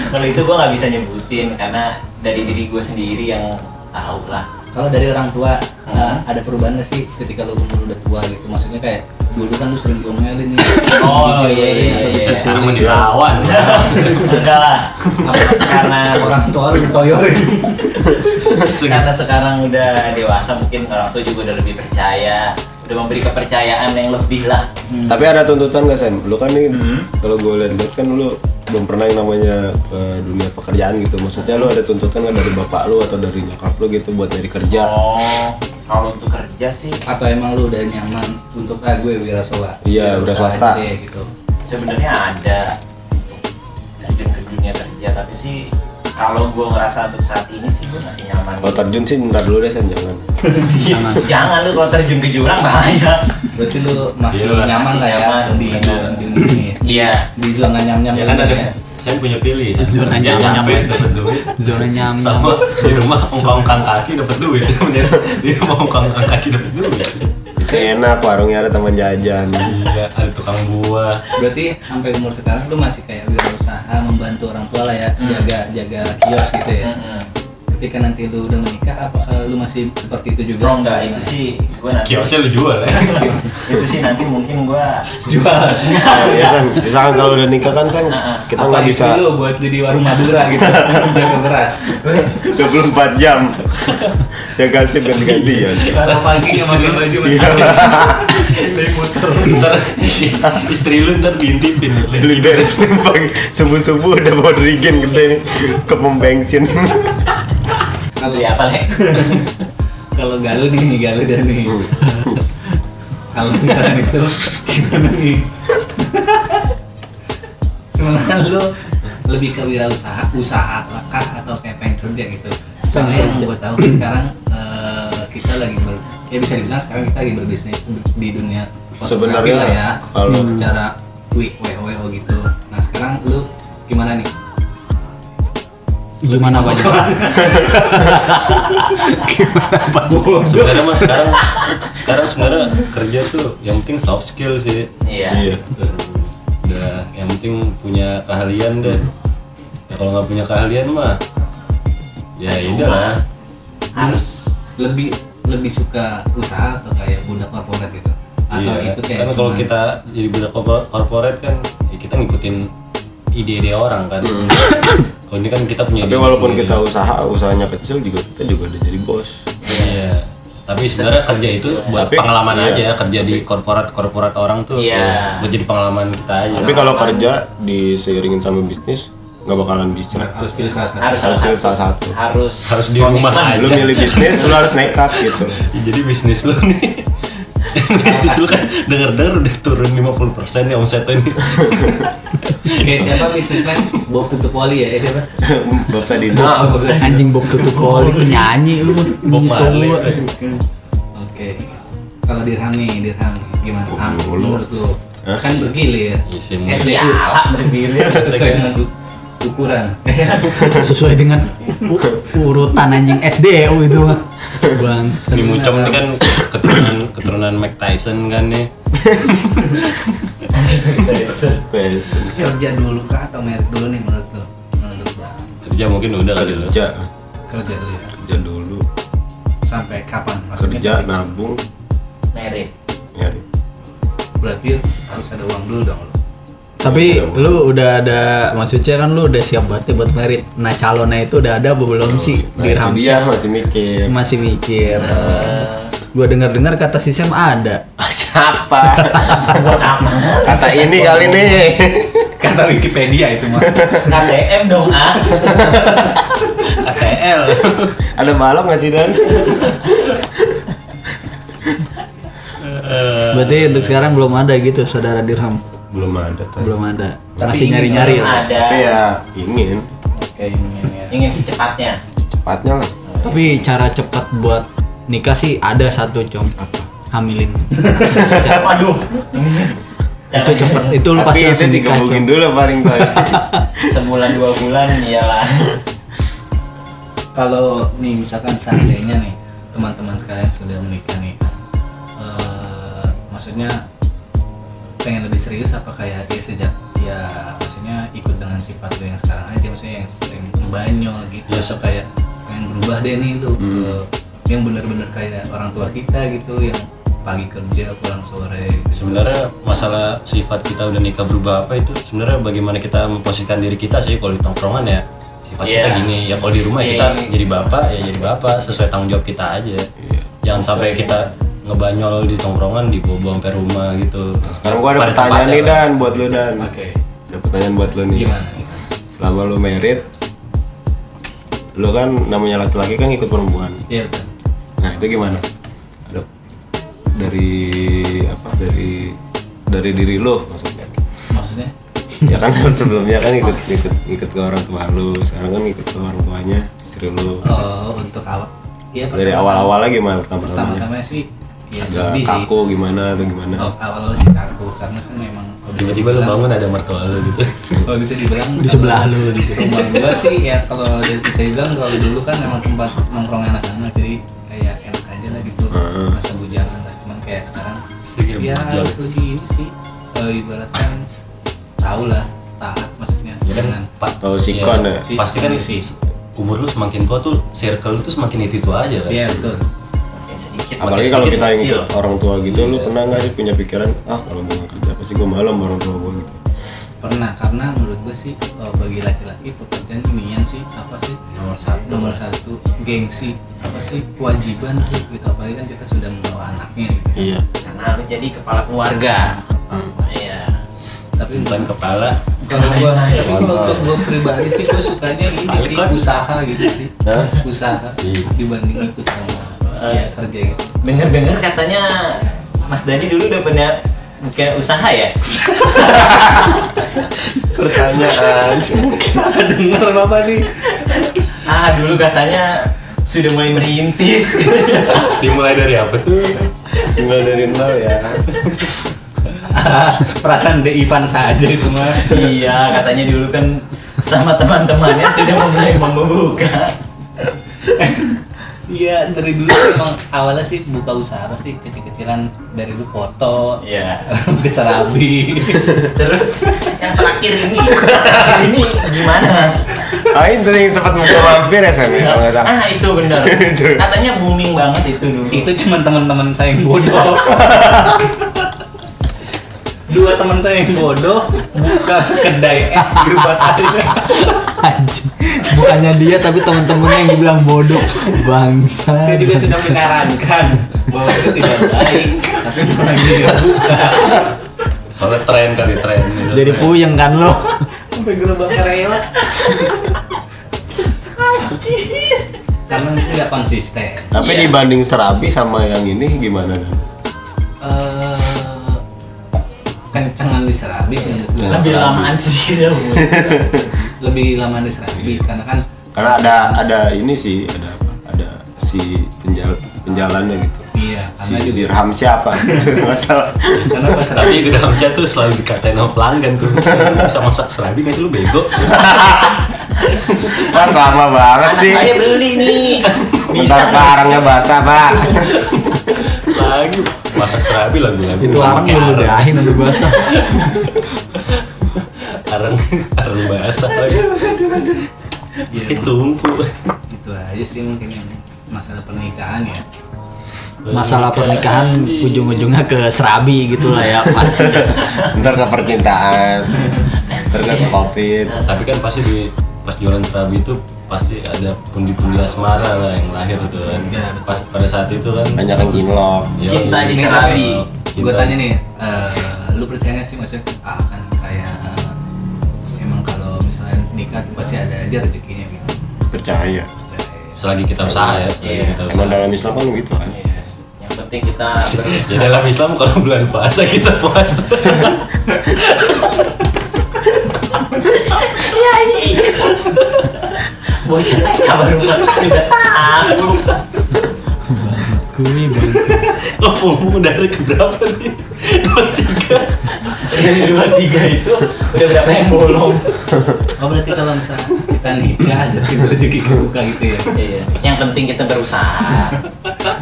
E: Kalau itu gue nggak bisa nyebutin Karena dari diri gue sendiri yang tahu lah
D: Kalau dari orang tua
E: Hmm.
D: eh, ada perubahan nggak sih ketika lu umur udah tua gitu? Maksudnya kayak dulu kan lu sering diomelin nih.
E: Oh, iya, iya,
D: atau
E: iya.
C: sekarang mau dilawan
E: Enggak lah? Karena
D: orang tua lu ditoyorin.
E: karena sekarang udah dewasa mungkin orang tua juga udah lebih percaya udah memberi kepercayaan yang lebih lah
D: Hmm.
A: tapi ada tuntutan nggak Sam lu kan nih
E: Hmm.
A: kalau gue lihat kan lu belum pernah yang namanya ke dunia pekerjaan gitu. Maksudnya lu ada tuntutan nggak dari bapak lu atau dari nyokap lu gitu buat nyari kerja?
E: Oh kalau untuk kerja sih.
D: Atau emang lu udah nyaman untuk ah gue wira swasta.
A: Iya, wira swasta.
D: gitu.
E: Sebenarnya ada. Untuk terjun ke dunia kerja tapi sih kalau gue ngerasa untuk saat ini sih gue masih nyaman.
A: Kalau terjun sih ntar dulu deh San jangan.
D: Jangan.
E: jangan lu kalau terjun ke jurang bahaya.
D: Berarti lu masih
C: Iya,
D: nyaman
E: masih
D: lah ya
E: nyaman,
D: di, di, di,
E: iya.
D: Di zona nyam-nyam
C: ya kan ada
D: ya.
C: saya punya pilih.
B: Zona
C: capek
B: itu.
C: dapat duit.
B: zona nyaman
C: sama di rumah ongkang kaki dapat duit. Di rumah ongkang kaki dapat duit
A: enak warungnya ada teman jajan.
C: iya ada tukang buah
D: berarti sampai umur sekarang lu masih kayak wirausaha membantu orang tua lah ya jaga jaga kios gitu ya
E: Mm-mm.
D: Ketika nanti lu udah menikah apa lu masih seperti itu juga?
E: Bro enggak itu sih gue nanti
C: kiosnya lu jual ya?
E: Itu sih nanti mungkin gue
D: jual.
A: Ya San, misalkan kalau udah nikah kan San, kita nggak bisa
D: istri lu buat jadi warung Madura gitu? Jaga beras.
A: 24 jam. ya kasih ganti-gantian.
D: kalau pagi nggak pakai baju
A: Iya.
D: masih
C: ntar istri lu ntar diintipin
A: Beli dari pagi subuh-subuh udah bawa dirigen gede nih ke pom bensin.
E: Beli apa lek?
D: Kalau galuh nih galuh dan nih. Kalau misalnya itu gimana nih? Sebenarnya lu lebih ke wirausaha usaha kah atau kayak pengen kerja gitu? Soalnya yang gue tahu kan sekarang eh, kita lagi ber ya bisa dibilang sekarang kita lagi berbisnis di dunia fotografi
A: Sebenarnya
D: lah ya.
A: kalau-
D: cara wi wo gitu. Nah sekarang lu gimana nih
B: gimana pak?
C: Sebenarnya mah sekarang sekarang sebenarnya kerja tuh yang penting soft skill sih.
E: Iya.
A: Iya.
C: udah yang penting punya keahlian deh. Ya kalau nggak punya keahlian mah ya udah lah.
E: harus
D: lebih lebih suka usaha atau kayak budak korporat gitu? Atau
C: Iya,
D: itu kayak
C: kalau kita jadi budak korpor- korporat kan ya kita ngikutin ide-ide orang kan kalau ini kan kita punya
A: Hmm. Tapi walaupun
C: sendiri.
A: kita usaha, usahanya kecil juga kita juga udah jadi bos.
C: iya tapi sebenarnya kerja itu buat
A: Tapi,
C: pengalaman
A: iya.
C: aja kerja di korporat korporat orang tuh
E: Iya.
C: buat jadi pengalaman kita aja
A: Tapi kalau kerja diseiringin sama bisnis nggak bakalan bisa.
D: harus pilih salah satu
E: harus
A: Harus
E: salah
A: pilih
E: satu
A: salah satu.
E: harus
C: Harus di rumah aja.
A: Lu milih bisnis, lu harus nekat gitu.
C: Jadi bisnis lu nih bisnis lu kan denger-denger udah turun 50% ya omsetnya nih
D: kayak siapa bisnismen Bob tutup wali ya siapa?
A: Bob Sadino.
B: anjing bob tutup koli penyanyi lu
C: Bob. Marley.
D: oke. Kalau dirham nih dirham gimana? Am, menurut lu? Kan bergilir.
C: Iya sih,
E: SD ala bergilir
D: sesuai dengan ukuran.
B: Sesuai dengan urutan anjing SDU itu mah bang
C: Ini Mucom ini kan keturunan keturunan Mike Tyson kan nih.
D: Kerja dulu kah atau merit dulu nih menurut lu menurut
C: Kerja mungkin udah kali lo.
A: Kerja,
D: kerja dulu ya?
A: Kerja dulu.
D: sampai kapan? Maksudnya
A: Kerja, nabung,
E: merit.
A: Nyari.
D: berarti harus ada uang dulu dong lu
B: tapi lu udah ada maksudnya kan lu udah siap banget ya buat merit nah calonnya itu udah ada apa belum sih
A: Nah, dia masih mikir.
B: masih mikir gua dengar dengar kata si Sam ada
A: Siapa? Kata ini kali nih.
D: kata Wikipedia itu mah
E: KTM dong ah
C: ATL.
A: Ada balok nggak sih Dan?
B: berarti untuk sekarang belum ada gitu saudara dirham
A: Belum ada tadi.
B: belum ada.
D: Tapi
B: masih
D: ingin
B: nyari nyari
E: Belum ada.
A: Tapi ya ingin.
D: Oke ini ya.
E: Ingin secepatnya.
A: Cepatnya lah.
B: tapi cara cepat buat nikah sih ada satu com hamilin.
E: Waduh.
B: Itu cepet itu lu pasti langsung nikah
A: digebukin
B: Com.
A: dulu paling baik.
E: sebulan dua bulan iyalah.
D: Kalau nih misalkan seandainya nih teman-teman sekalian sudah menikah nih eh, maksudnya pengen lebih serius apa kayak dia sejak ya maksudnya ikut dengan sifat lo yang sekarang aja maksudnya yang sering ngebanyol gitu
C: Ya,
D: atau kayak pengen berubah deh nih lu ke yang bener-bener kayak orang tua kita gitu yang pagi kerja pulang sore gitu.
C: Sebenarnya masalah sifat kita udah nikah berubah apa itu sebenarnya bagaimana kita memposisikan diri kita sih kalau di tongkrongan ya sifat kita
E: Iya.
C: gini. Ya kalau di rumah
E: Iya,
C: kita
E: iya.
C: jadi bapak ya jadi bapak sesuai tanggung jawab kita aja. Jangan sampai kita ngebanyol di tongkrongan dibawa sampai rumah gitu
A: Sekarang gua ada
C: Pada
A: pertanyaan nih. Dan buat lu Dan.
D: oke
A: Ada pertanyaan buat lu nih.
D: gimana
A: Selama lu merit, lu kan namanya laki-laki kan ikut perempuan.
D: iya betul
A: Nah itu gimana? dari apa dari dari diri lo maksudnya
D: maksudnya
A: ya kan sebelumnya kan ikut ikut ikut ke orang tua lu sekarang kan ikut ke orang tuanya istri lu
D: oh untuk awal ya
A: dari
D: pertama-
A: awal-awal lagi mah pertama
D: pertama-tama sih ya
A: agak
D: sedih sih.
A: kaku gimana atau gimana?
D: Oh, awal-awal sih kaku karena kan memang kalau bisa
C: tiba-tiba lu bangun ada mertua lu gitu.
D: Kalau bisa dibilang
B: di sebelah lu di
D: rumah gua sih ya kalau bisa dibilang kalau dulu kan memang tempat nongkrong anak-anak jadi kayak enak aja lah gitu. Masa bujangan lah cuman kayak sekarang.
C: Sedikit
D: ya
C: bujang.
D: harus lebih ini sih. Eh, ibaratkan tahu lah taat maksudnya dengan
C: Pak,
A: Atau sikon ya?
D: Si-
C: Pasti kan
D: si-
C: umur lu semakin tua tuh circle lu tuh semakin itu itu aja kan.
D: iya betul
E: Sedikit
A: apalagi kalau kita yang ikut orang tua gitu lu pernah nggak sih punya pikiran ah kalau gue nggak kerja pasti gue malam orang tua gue gitu?
D: Pernah karena menurut gue sih eh, bagi laki-laki pekerjaan inian sih apa sih?
E: Nomor satu.
D: Nomor satu gengsi apa sih? Kewajiban sih gitu apalagi kan kita sudah membawa anaknya gitu
A: iya.
E: Karena lu jadi kepala keluarga. Iya.
D: Tapi
C: Bukan kepala.
D: kalau gua tapi kalau untuk gua pribadi sih gua sukanya ini sih
C: kan?
D: usaha gitu sih.
A: Hah?
D: usaha
C: Iya.
D: dibanding itu sama ya kerja gitu.
E: dengar-dengar katanya Mas Dani dulu udah pernah buka usaha ya?
A: Pertanyaan.
D: Dengar. Apa nih?
E: Ah dulu katanya sudah mulai merintis.
C: Dimulai dari apa tuh?
A: tinggal dari nol ya.
D: Perasaan De Ivan saja itu mah.
E: Iya katanya dulu kan sama teman-temannya sudah mulai membuka
D: Iya dari dulu sih emang awalnya sih buka usaha apa sih? Kecil-kecilan dari dulu foto
E: Iya.
D: ke serabi
E: terus? Yang terakhir ini. Ini gimana?
A: Ah itu yang sempat muka mampir ya Sam ya, kalau nggak salah.
E: Ah itu benar. Katanya booming banget itu dulu.
D: Itu cuma teman-teman saya yang bodoh dua teman saya yang bodoh buka kedai es di rumah saya
B: Anjing. Bukannya dia tapi temen-temennya yang dibilang bodoh. Bangsa.
D: saya juga sudah menyarankan bahwa itu tidak baik tapi malah dia buka
C: Soalnya tren kali tren gitu.
B: Jadi puyeng kan lo.
D: sampai gerobak rela karena itu tidak konsisten
A: tapi
E: Iya.
A: dibanding serabi sama yang ini gimana
D: eh kencengan di serabi sih menurut gue.
E: lebih lamaan sedikit ya Bu.
D: lebih lama di serabi karena kan
A: karena ada ada ini sih ada apa? Ada si penjal penjalannya gitu.
D: Iya
A: si
D: karena juga.
A: Dirham siapa? Masalah
D: karena pas
C: Tapi di dalam chat tuh selalu dikatain sama pelanggan tuh. Bisa masak serabi nggak sih? Lu bego?
A: Wah sama banget
E: anak
A: sih.
E: saya beli nih. Bisa
A: bentar karangnya basah pak
C: Lagi masak serabi lagu-lagu.
B: Itu orang
C: pakai
B: belum udahin udah basah.
C: Arang arang basah lagi. Kayak tumpu.
D: itu aja sih mungkin yang masalah pernikahan ya
B: Masalah pernikahan ujung-ujungnya ke serabi gitu lah ya. Pak.
A: ntar ke percintaan ntar ke covid
C: Tapi kan pasti di pas jualan serabi itu pasti ada pundi-pundi asmara lah yang lahir tuh kan.
D: Ya.
C: Pas pada saat itu kan.
A: banyak yang kinlok
C: Yoi.
E: Cinta di serabi.
C: Cinta
D: gue tanya nih eh, lu percaya nggak sih maksudnya akan kayak emang kalau misalnya nikah tuh pasti ada aja rezekinya gitu
A: percaya
D: percaya
C: Selagi kita usaha ya, selagi
E: Iya.
C: kita usaha.
A: emang dalam Islam kan gitu kan
E: Iya. yang penting kita
C: Ya dalam Islam kalau bulan puasa kita puasa.
E: bocah TK baru makan udah tahu
B: Kui bang.
C: Oh, mau dari ke berapa nih? Dua tiga.
E: dari dua tiga itu udah berapa yang bolong
D: oh berarti kalau misalnya kita nikah ada pintu rezeki kebuka gitu ya
E: iya yang penting kita berusaha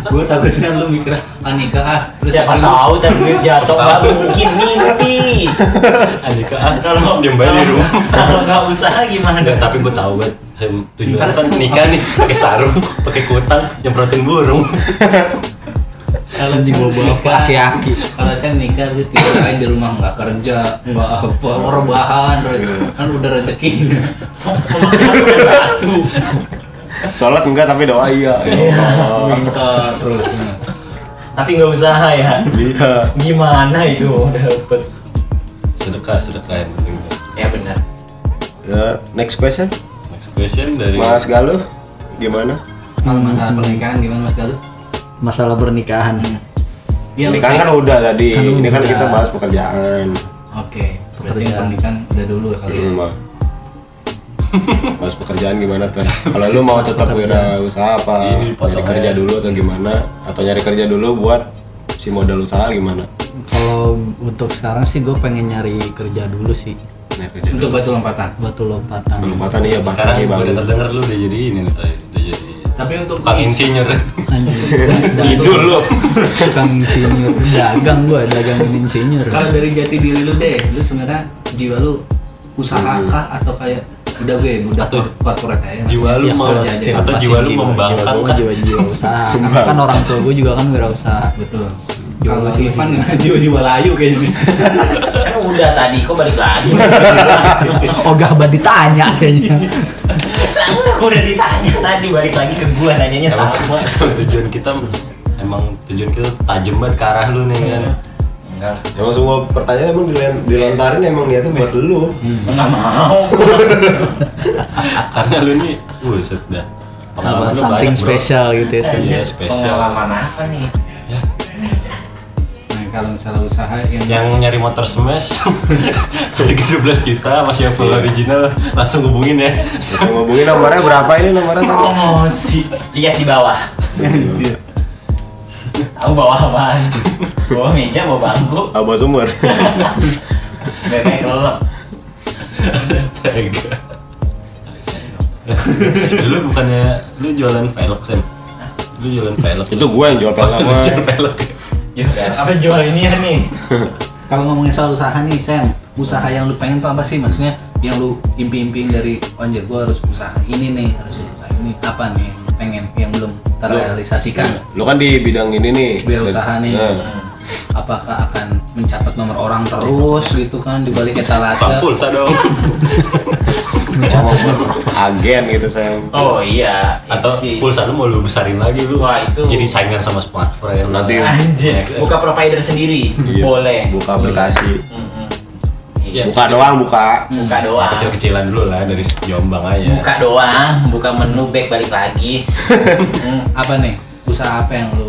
D: gue takutnya lu mikir ah nikah ah terus
E: siapa tahu tapi jatuh nggak mungkin mimpi
C: Andika ah,
E: kalau
C: diam baik di rumah.
E: kalau nggak usaha gimana
C: Enggak, tapi gue tahu banget saya tujuan
D: Ntar
C: kan nikah nih pakai sarung, pakai kutang, nyemprotin burung.
D: kalau
B: bawa
D: nikah-
B: aki-aki.
D: kalau saya nikah sih tiga hari di rumah nggak kerja nggak apa rebahan terus kan udah rezekinya satu
A: sholat enggak tapi doa iya. Oh,
D: minta terus.
E: Tapi nggak usaha ya.
A: Iya.
E: Gimana itu dapet?
C: Sedekah, sedekah yang penting.
E: ya benar.
A: Ya next question
C: question dari
A: Mas Galuh gimana
D: kalau masalah pernikahan gimana mas Galuh
B: Masalah pernikahan.
D: Iya,
A: Pernikahan kan udah tadi.
B: Kan
A: Ini kan kita bahas pekerjaan.
D: Oke, berarti yang
B: Pekerjaan.
D: pernikahan udah dulu ya kali ya.
A: Hmm. Bahas pekerjaan gimana tuh? Kalau lu mau tetap wira usaha apa?
C: Ini dipotong
A: Nyari kerja dulu atau gimana? Atau nyari kerja dulu buat si modal usaha gimana?
B: Kalau untuk sekarang sih gue pengen nyari kerja dulu sih
D: Untuk
A: dulu.
D: batu lompatan.
B: batu lompatan.
A: Lompatan iya bahkan
C: sekarang
A: sih
C: gue
A: bagus.
C: denger denger lu udah jadi ini nih udah jadi
D: Tapi untuk
C: tukang insinyur
B: Anjir.
A: Sidul lu.
B: Tukang insinyur, dagang gue, dagang insinyur.
D: kalau dari jati diri lu deh, lu sebenarnya jiwa lu usaha kah atau kayak udah gue budak
C: Atau
D: corporate aja.
C: jiwa lu
B: Ya,
C: mau
B: kalau
C: atau jiwa lu membangkang
B: jiwa gue
C: kah?
B: jiwa-jiwa usaha. Karena kan orang tua gue juga kan wirausaha.
D: Betul. Kalau
B: sih.
D: Ivan jiwa-jiwa layu kayaknya. Nih.
E: kan udah tadi kok balik lagi?
B: Oh gak abad ditanya kayaknya.
E: udah ditanya tadi balik lagi ke gua nanyanya sama.
C: tujuan kita emang tujuan kita tajam banget ke arah lu nih kan?
E: Enggak lah.
A: Emang semua pertanyaan emang dilontarin emang niatnya buat lu.
E: enggak mau.
C: Karena lu nih buset dah.
B: Apa
C: pengalaman lu
B: something
C: banyak bro.
B: spesial gitu ya.
C: Iya spesial
E: pengalaman apa nih?
C: ya
D: kalau misalnya usaha yang
C: yang nyari motor smash dari 12 juta masih yang full original langsung hubungin ya.
A: Langsung ngubungin nomornya berapa ini nomornya? tadi?
E: promosi lihat di bawah. Tahu bawah apaan bawah meja bawah bangku.
A: Abah sumber.
E: nggak kayak kelelep.
C: Astaga. Dulu bukannya lu jualan velg sen? Lu jualan velg.
A: Itu gue yang jual
C: Lu
A: pertama.
C: jualan velg
E: ya apa jual ini ya nih
D: kalau ngomongin soal usaha nih, Sen, usaha yang lu pengen tuh apa sih? Maksudnya yang lu impi-impiin dari anjir gua harus usaha ini nih, harus usaha ini. Apa nih pengen yang belum terrealisasikan?
A: Lu kan di bidang ini nih.
D: Biar usaha nih.
A: Nah,
D: Apakah akan mencatat nomor orang terus gitu kan di balik etalase?
C: Bang pulsa dong
A: agen gitu saya.
E: oh iya
C: atau
E: sih.
C: pulsa lu mau lu besarin lagi lu
E: Wah, itu-
C: jadi saingan sama smartphone
A: Nanti
E: anjir buka provider sendiri
A: Iya.
E: boleh
A: buka aplikasi.
E: Mm-mm.
C: Ya,
A: Buka doang buka.
E: buka doang
C: kecil-kecilan dulu lah dari Jombang aja
E: buka doang buka menu back balik lagi Hmm.
D: Apa nih? Usaha apa yang lu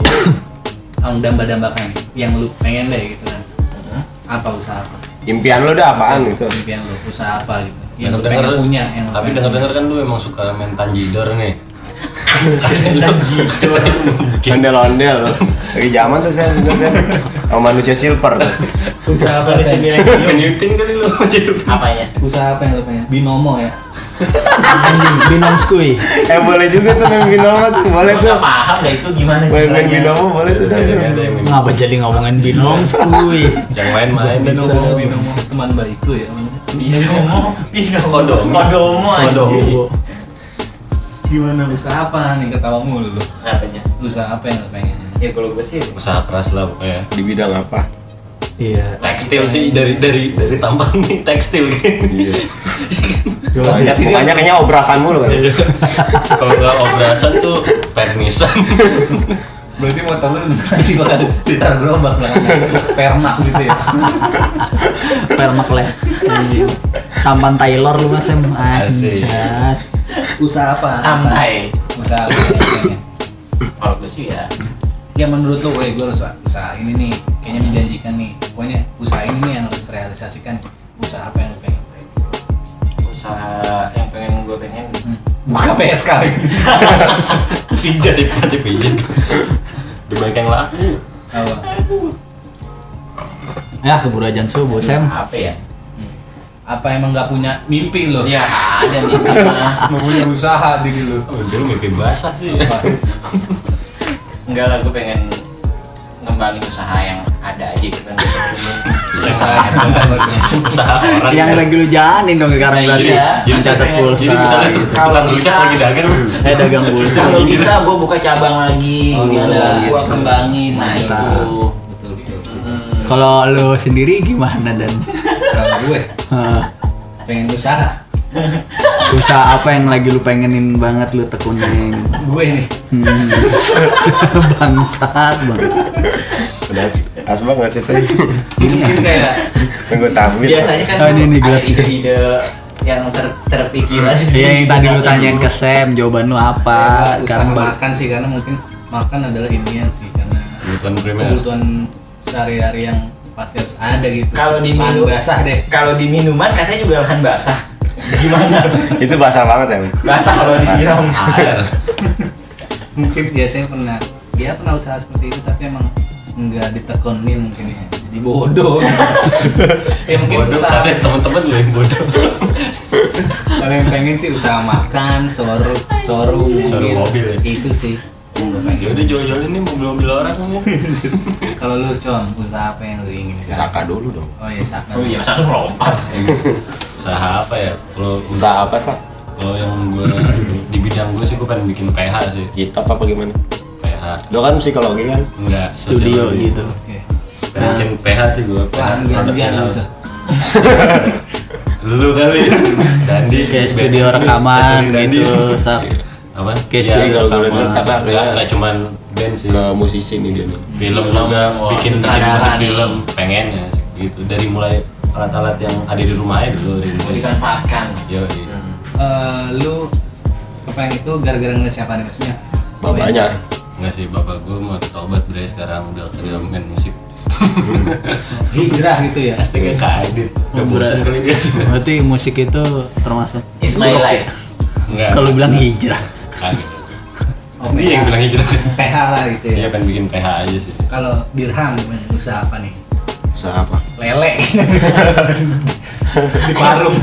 D: yang damba-dambakan? Yang lu pengen deh gitu kan? Apa usaha apa?
A: Impian lu udah apaan gitu?
D: Impian lu usaha apa gitu? Yang lu
C: Dengar-dengar-
D: pengen punya, yang
C: tapi
D: pengen
C: dengar-dengar kan lu emang suka main tanjidor nih
A: Ondel-ondel. Lagi zaman tuh saya bener saya. Sama manusia silver tuh.
D: usaha apa Sen?
E: milenium.
C: Peniupin kali lu
E: apanya
D: usaha apa yang lu pengen binomo ya
B: Anjing, binom skui.
A: Eh boleh juga tuh main binomo tuh, boleh tuh.
E: paham dah itu gimana
A: Main main binomo boleh tuh dah.
B: Ngapa jadi ngomongin binom skui?
C: yang main-main
D: binomo binomo teman baikku ya
E: binomo binomo
C: Kodomo.
E: kodomo
C: Kodomo.
E: anjir.
D: gimana usaha apa nih ketawa mulu lu
E: apanya
D: usaha apa yang lu pengen
E: ya kalau gue sih
C: usaha keras lah pokoknya
A: Di bidang apa?
B: Iya.
C: tekstil sih dari dari dari tampang nih tekstil
A: Iya. Banyak, makanya kayaknya obrasan mulu kan.
C: kalau nggak obrasan tuh permisan
D: berarti motor lu nanti bakal ditaruh gerobak belakangnya permak gitu ya
B: Permak leh. Anjing. Tampan Taylor lu mas em.
C: Asik.
D: Usaha apa
E: santai
D: usaha apa
E: kalau gue sih ya
D: ya menurut weh gue harus usaha ini nih kayaknya menjanjikan nih. Pokoknya usaha ini nih yang harus terrealisasikan. Usaha apa yang lu pengen?
E: Usaha yang pengen gue pengen?
D: Hmm. buka PSK lagi.
C: Pijat ya pijat. Pijat banyak yang laku.
D: Apa?
B: Ya keburu ajan subuh sem.
E: apa ya?
D: Hmm. apa emang nggak punya mimpi lo
E: ya ada nih apa
D: mau punya usaha diri lu.
C: Oh, dulu mimpi basah sih
E: enggak lah gue pengen ngembangin usaha yang ada aja gitu kan
D: usaha
C: usaha orang
B: Yang
C: kan.
B: lagi lu jalanin dong sekarang
E: Nah,
B: berarti.
E: iya. Jadi
B: pulsa.
C: jadi misalnya
B: gitu.
C: tuh
E: Kalau bisa-
C: lagi dagang
B: Eh dagang pulsa.
E: kalau bisa gue buka cabang lagi
B: Oh,
E: gitu
B: iya.
E: gue kembangin nah itu
D: betul betul.
B: Kalau lu sendiri gimana dan
D: kalau gue pengen usaha
B: usaha apa yang lagi lu pengenin banget lu tekunin?
D: gue nih
B: Hmm. bangsat banget.
A: Udah as- asbak nggak sih tadi?
D: mungkin kayak
A: sambil.
E: biasanya kan
B: Oh, ini nih,
E: ada
B: gelas ini.
E: ide-ide yang ter terpikiran
B: Iya yang tadi lu tanyain ke Sam, jawaban lu apa? Sekarang baru-
D: makan sih karena mungkin makan adalah inian sih karena
C: kebutuhan primer
D: kebutuhan sehari-hari yang pasti harus ada gitu
E: Kalau di
D: Lahan
E: minum
D: basah deh
E: Kalau di minuman katanya juga lahan basah. Gimana?
A: Itu basah banget ya.
E: basah kalau disiram.
C: air
D: mungkin biasanya pernah dia pernah usaha seperti itu tapi emang nggak ditekonin mungkin ya jadi bodoh ya mungkin
C: bodoh
D: usaha
C: teman-teman lu yang bodoh
D: kalau yang pengen sih usaha makan showroom showroom mungkin
C: mobil ya?
D: itu sih gue pengen
C: ya udah jual-jual ini mobil-mobil orang
D: kalau lu con usaha apa yang lu ingin
A: Saka dulu dong.
D: oh ya saka
E: Oh iya, masa langsung lompat sih.
C: usaha apa ya? Kalau
A: Usaha apa sih?
C: kalau yang gue di bidang gue sih gue pengen bikin PH sih.
A: Kitab apa gimana?
C: PH
A: Lo kan psikologi kan?
C: enggak
B: studio gitu.
D: Oke.
C: Pengen bikin PH sih gue
D: Wah, ambil-ambilan gitu.
C: lu kali. Dandi.
B: Kayak studio rekaman gitu sak
C: apa?
B: Kayak
C: Ya,
A: kalau gue lihat apa
C: nggak
A: kayak
C: nggak cuman band sih.
A: Ke musisi nih dia nih.
C: film juga
E: wah,
C: bikin bikin musik film. Pengen ya sih, gitu. Dari mulai alat-alat yang ada di rumah aja dulu dari
E: Mau dimanfaatkan.
C: yo
D: Eh, lu kepengen itu gara-gara ngeliat siapa nih? Maksudnya
A: Bapaknya.
C: Enggak sih bapak gue mau tobat bre sekarang udah kerja main musik.
D: Hijrah gitu ya?
C: Astaga kaedit Gak bosan kali dia
B: berarti musik itu termasuk
E: It's my life.
C: Enggak
B: kalau bilang hijrah
C: kaget
D: Oh,
C: Dia yang bilang hijrah
D: PH lah gitu ya
C: Dia pengen bikin PH aja sih
D: kalau dirham gimana usaha apa nih
A: Usaha apa?
D: lele di warung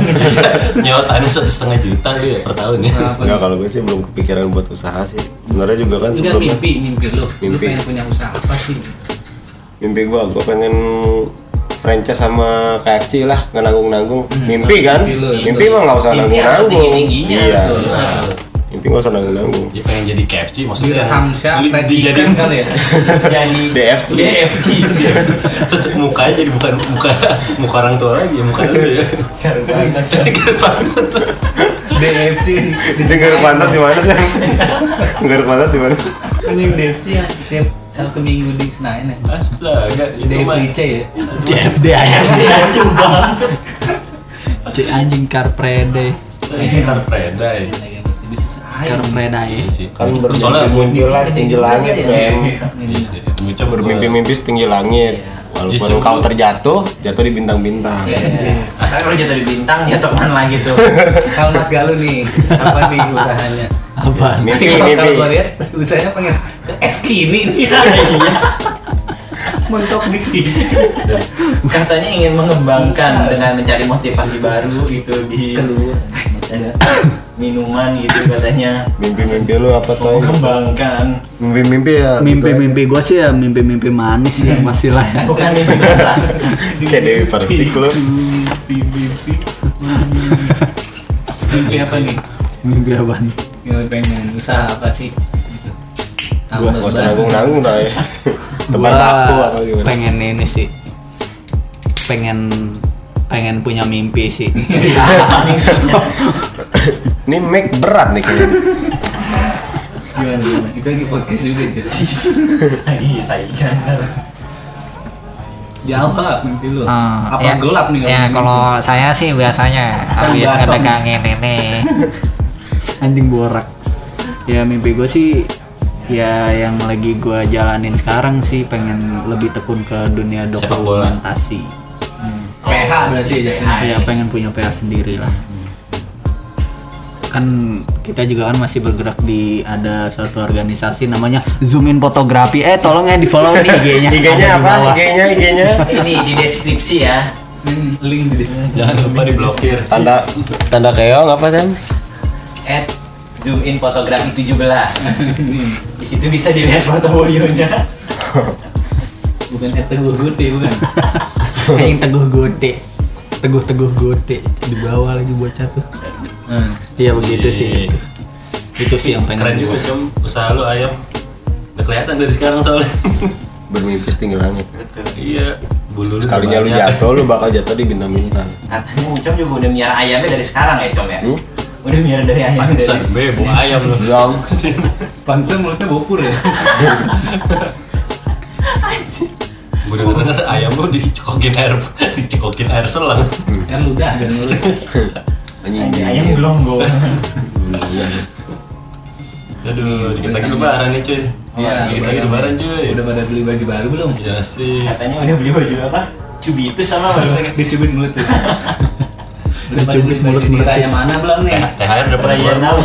C: Nyewatannya satu setengah juta dia per tahun ya
D: Apa
A: Enggak kalau gue sih belum kepikiran buat usaha sih. Sebenarnya juga kan
D: Enggak
A: sebelumnya
D: mimpi, mimpi lu. Lu
A: Mimpi.
D: pengen punya usaha apa sih?
A: mimpi gue, gue pengen franchise sama KFC lah, nggak nanggung-nanggung. Mimpi kan?
D: mimpi lu,
A: Mimpi
D: betul.
A: mah nggak usah
E: Mimpi
A: Iya.
E: betul.
A: iya. Mimpi nggak usah nanggung-nanggung.
C: Dia pengen jadi KFC maksudnya di-
D: Fried
C: dijadiin-
D: chicken kali ya?
E: Jadi
A: DFC.
E: DFC.
C: Terus mukanya jadi bukan muka muka orang tua lagi, muka lu ya.
D: DFC.
A: Dengar pantat di mana sih? Dengar pantat di mana?
D: Anjing DFC yang tiap Sabtu Minggu di Senayan ya.
C: Astaga, itu mah
D: DFC ya.
B: CFD aja Cek anjing karprede
C: Astaga, predai.
D: Bisa
B: karpreda ya
C: Iya sih.
A: Kan
C: Soalnya
A: bermimpi lah setinggi langit.
C: Iya sih, Muncul
A: Bermimpi-mimpi setinggi langit. Walaupun
C: Iya, coba.
A: kau terjatuh, jatuh di bintang-bintang.
E: Tapi kalau jatuh di bintang jatuh ke mana lagi tuh?
D: Kalau Mas Galuh nih, apa nih usahanya?
B: apa
A: Mimpi,
D: Kalau-
A: mimpi.
D: Kalau gua lihat usahanya pengen ke es kini nih. Mentok di sini.
E: Katanya ingin mengembangkan dengan mencari motivasi baru gitu di
D: Keluar.
E: minuman gitu katanya.
A: Mimpi-mimpi lu apa tuh?
E: Mengembangkan.
A: Mimpi-mimpi ya.
B: mimpi-mimpi gue sih ya mimpi-mimpi manis ya masih lah ya
E: Bukan mimpi biasa.
A: Kayak Dewi Persik lu.
D: Mimpi apa nih?
B: mimpi apa nih
D: Yang pengen usaha apa sih? Gitu.
B: Gua-
A: Gak usah nanggung-nanggung dah ya. Tebar
B: Gua
A: baku apa gimana?
B: pengen ini sih pengen pengen punya mimpi sih
A: Ini make berat nih kayaknya.
D: Gimana gimana? Itu lagi podcast juga gitu.
E: Iya, saya
D: Jawab mimpi lu.
F: Ah,
D: apa
F: ya,
D: gelap nih
F: Ya
D: mimpi?
F: kalau saya sih biasanya
D: Kan
F: habis ngedegangin ini
B: anjing borak ya mimpi gue sih ya yang lagi gue jalanin sekarang sih pengen lebih tekun ke dunia
C: Sepak bola.
B: dokumentasi
D: PH berarti ya jatuhnya.
B: ya pengen punya PH sendiri lah kan kita juga kan masih bergerak di ada suatu organisasi namanya Zoom in Fotografi eh tolong ya di follow nih IG-nya
A: IG-nya apa? IG-nya, IG-nya.
E: Ini di deskripsi ya.
D: Link di deskripsi.
C: Jangan lupa diblokir.
A: Tanda tanda keong apa Sam?
E: At zoom in fotografi 17. Di situ bisa dilihat foto Boyonya.
D: Bukan at teguh guti bukan.
B: Kayak yang teguh gote teguh teguh gote di bawah lagi bocah tuh
D: Hmm.
B: iya begitu sih
C: Iya.
B: itu sih yang
C: Keren
B: pengen
C: juga
B: gue
C: cum usaha lu ayam. Udah kelihatan dari sekarang soalnya.
A: Bermimpi setinggi langit.
C: iya. Bulu lu
A: Sekalinya lu jatuh, lu bakal jatuh di bintang-bintang.
E: Katanya Ucap juga udah miara ayamnya dari sekarang ya, Com ya?
A: Hmm?
E: Udah miara dari ayam
C: Pantesan
E: dari
C: bebo ayam lu.
D: Pantesan mulutnya bopur ya.
C: Gue denger denger ayam lu dicekokin air, dicekokin air selang.
D: Kan ludah dan mulut.
A: Anjing.
E: Ayam- ayam gelonggong.
C: Aduh, dikit lagi lebaran nih cuy.
D: Iya,
C: Lagi
D: udah-
C: lebaran cuy.
D: Udah pada beli baju baru belum?
C: Ya sih.
E: Katanya udah beli baju apa? Cubitus sama maksudnya.
D: Dicubit meletus. Udah pada
B: Dicubit
D: beli baju
B: mulut
D: di raya mana belum nih?
C: THR udah pada
E: Raya nama.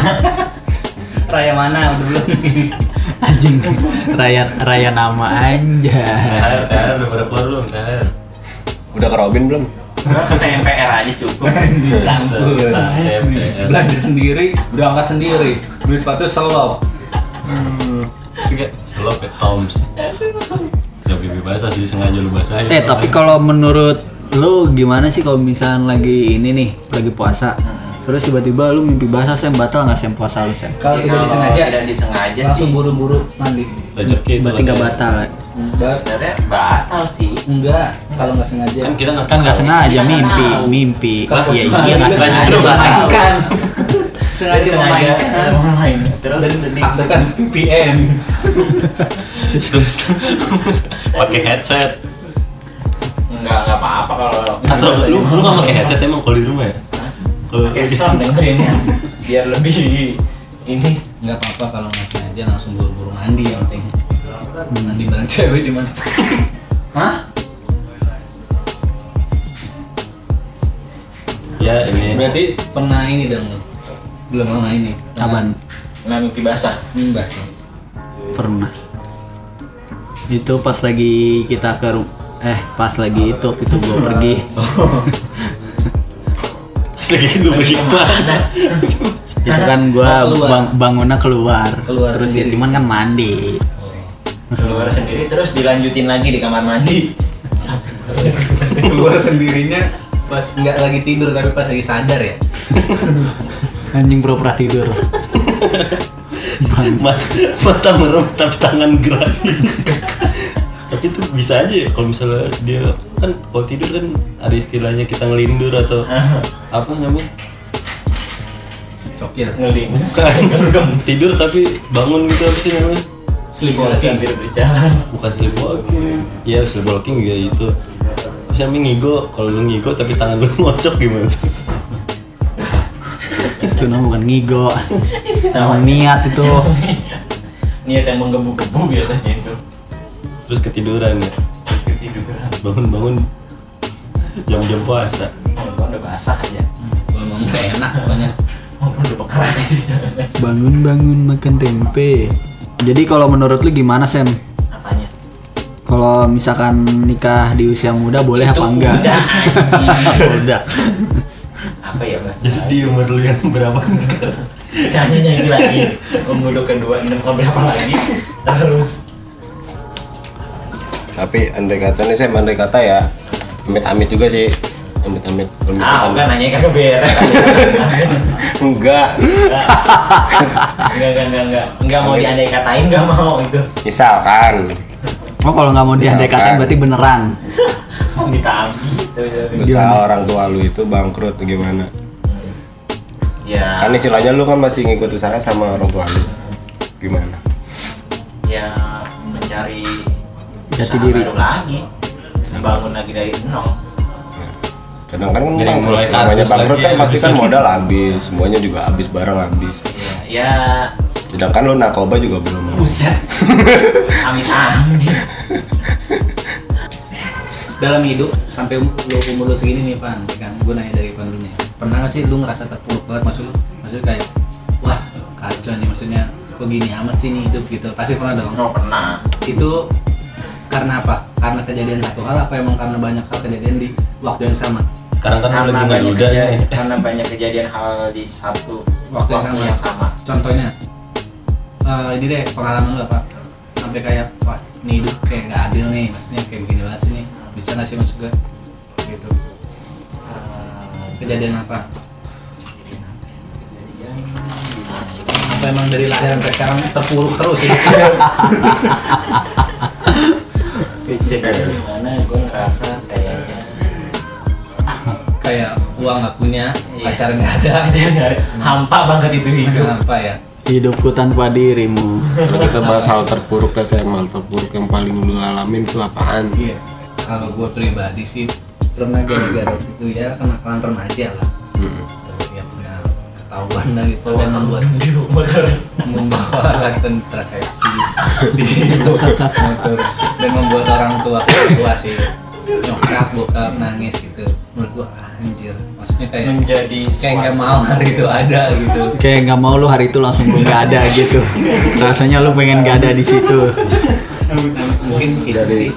D: Raya mana udah belum nih?
B: Anjing. Raya raya nama aja.
C: THR udah pada keluar belum THR?
A: Udah ke Robin belum?
E: Ke TMPR aja cukup.
D: Tampil.
C: THR.
D: Belanja sendiri, berangkat sendiri. Beli sepatu selop.
C: Selop ya Toms. Ya bibi basah sih sengaja lu basahin.
B: Eh tapi kalau menurut lu gimana sih kalau misalnya lagi ini nih lagi puasa terus tiba-tiba lu mimpi basah sem batal nggak sem puasa lu sem
D: Kalau tidak disengaja,
E: tidak disengaja
D: langsung buru-buru mandi.
C: rezeki
B: berarti nggak batal ya?
E: Sebenarnya batal sih.
D: enggak. Kalau nggak sengaja.
C: Kan kita nggak
B: kan nggak sengaja
E: Kita nggak
B: mimpi mimpi
D: Kalau
B: iya iya nggak sengaja batal
D: sengaja memainkan.
E: memain. Terus
D: aktifkan VPN.
C: terus pakai headset
E: Enggak enggak apa-apa kalau
C: atau lu lu nggak pakai headset emang kalau di rumah ya?
E: Pakai sound dengerinnya biar lebih ini
D: Enggak apa-apa kalau nggak sengaja langsung buru-buru mandi yang penting. Mandi bareng cewek di mana?
E: Hah?
C: ya ini
D: Berarti pernah ini dong lu? Belum pernah ini. Pernah-
B: Apaan?
E: Nah, mimpi basah.
D: Hmm, bas.
B: pernah itu pas lagi kita ke eh pas lagi itu waktu itu gua pergi
C: Pas lagi pergi ke mana?
B: itu kan gua
D: Oh, keluar.
B: bang- bangunnya keluar,
D: Keluar
B: terus ya
D: sendiri.
B: cuman kan mandi
E: Keluar sendiri terus dilanjutin lagi di kamar mandi.
D: Keluar sendirinya pas nggak lagi tidur tapi pas lagi sadar ya.
B: anjing pura-pura tidur
C: mata, mata merem tapi tangan gerak tapi itu bisa aja ya kalau misalnya dia kan kalau tidur kan ada istilahnya kita ngelindur atau apa namanya
D: Cokil.
E: Ngeling.
C: bukan tidur tapi bangun gitu apa sih namanya
D: Sleepwalking.
E: Berjalan.
C: bukan sleepwalking ya sleepwalking juga itu Terus ngigo kalau lu ngigo tapi tangan lu ngocok gimana tuh
B: itu namanya bukan ngigo namanya niat itu
E: Niat yang menggebu-gebu biasanya itu.
C: terus ketiduran ya Bangun-bangun jam-jam puasa
E: Oh, udah basah aja.
D: Mau nggak enak pokoknya.
E: Oh, udah bekerah sih jalannya.
B: bangun-bangun makan tempe jadi kalau menurut lu gimana Sam?
E: Apanya?
B: Kalau misalkan nikah di usia muda boleh apa
E: Itu
B: enggak?
E: udah,
B: udah.
E: Apa ya bahasa?
C: jadi di umur lu yang berapa sekarang
E: Tanya nyanyi lagi. Umur lu kedua enam berapa lagi? Terus.
A: Tapi andai kata nih saya andai kata ya amit-amit juga sih amit-amit
E: Ah, bukan nanya kagak beres.
A: enggak
E: Enggak, enggak, enggak, enggak. Enggak mau diandai katain, enggak mau itu.
A: misalkan
B: Oh kalau nggak mau diandai katain berarti beneran.
E: Ditambi gitu.
A: usaha orang tua lu itu bangkrut atau gimana
E: Ya.
A: kan istilahnya lu kan masih ngikut usaha sama orang tua lu gimana
E: ya
B: Jati diri.
E: lagi. Bangun lagi dari nol.
A: Sedangkan kan
C: Jadi
A: bangkrut
C: mulai
A: namanya bangkrut kan
C: ya,
A: pasti kan modal habis semuanya juga habis barang habis.
E: Ya
A: sedangkan lu narkoba juga belum.
E: Buset. Amit amit
D: Dalam hidup sampai lu umur lu segini nih Pan, kan gue nanya dari Pan dulu nih. Pernah gak sih lu ngerasa terpuruk banget? Maksud maksudnya kayak wah kacau nih maksudnya kok gini amat sih nih hidup gitu. Pasti pernah dong.
E: No pernah.
D: Itu karena apa? Karena kejadian satu hal apa emang karena banyak hal kejadian di waktu yang sama?
C: Sekarang kan lu
E: karena
C: lagi nggak
E: banyak
C: duda
E: kejadian,
C: nih
E: karena banyak kejadian hal di satu
D: waktu yang sama,
E: yang sama.
D: contohnya eh, ini deh pengalaman lu apa? Sampai kayak wah ini hidup kayak nggak adil nih maksudnya kayak begini banget sih nih. Bisa nggak sih maksud gue gitu.
E: Eh,
D: kejadian apa?
E: Kejadian ya?
D: apa emang dari lahir sampai sekarang terpuruk terus ya
E: kejadian gimana gue ngerasa kayaknya
D: kayak uang nggak punya
E: Iya.
D: pacar nggak ada
E: hampa banget itu hidup.
D: Apa ya.
B: Hidupku tanpa dirimu.
A: kalau kita bahas hal terpuruk lah saya hal terpuruk yang paling lu alamin itu apaan?
D: Iya. Kalau gue pribadi sih pernah gara-gara itu ya kenakalan remaja lah.
A: Hmm.
D: Ketahuan dan itu dan membuat membawa kontrasepsi di motor. Dan membuat orang tua kecewa sih. Nyokap bokap nangis gitu. Menurut gua anjir. Maksudnya kayak
E: menjadi
D: kayak nggak mau hari itu ada gitu.
B: Kayak nggak mau lu hari itu langsung lu nggak ada gitu. Rasanya lu pengen nggak ada di situ.
D: Mungkin itu sih.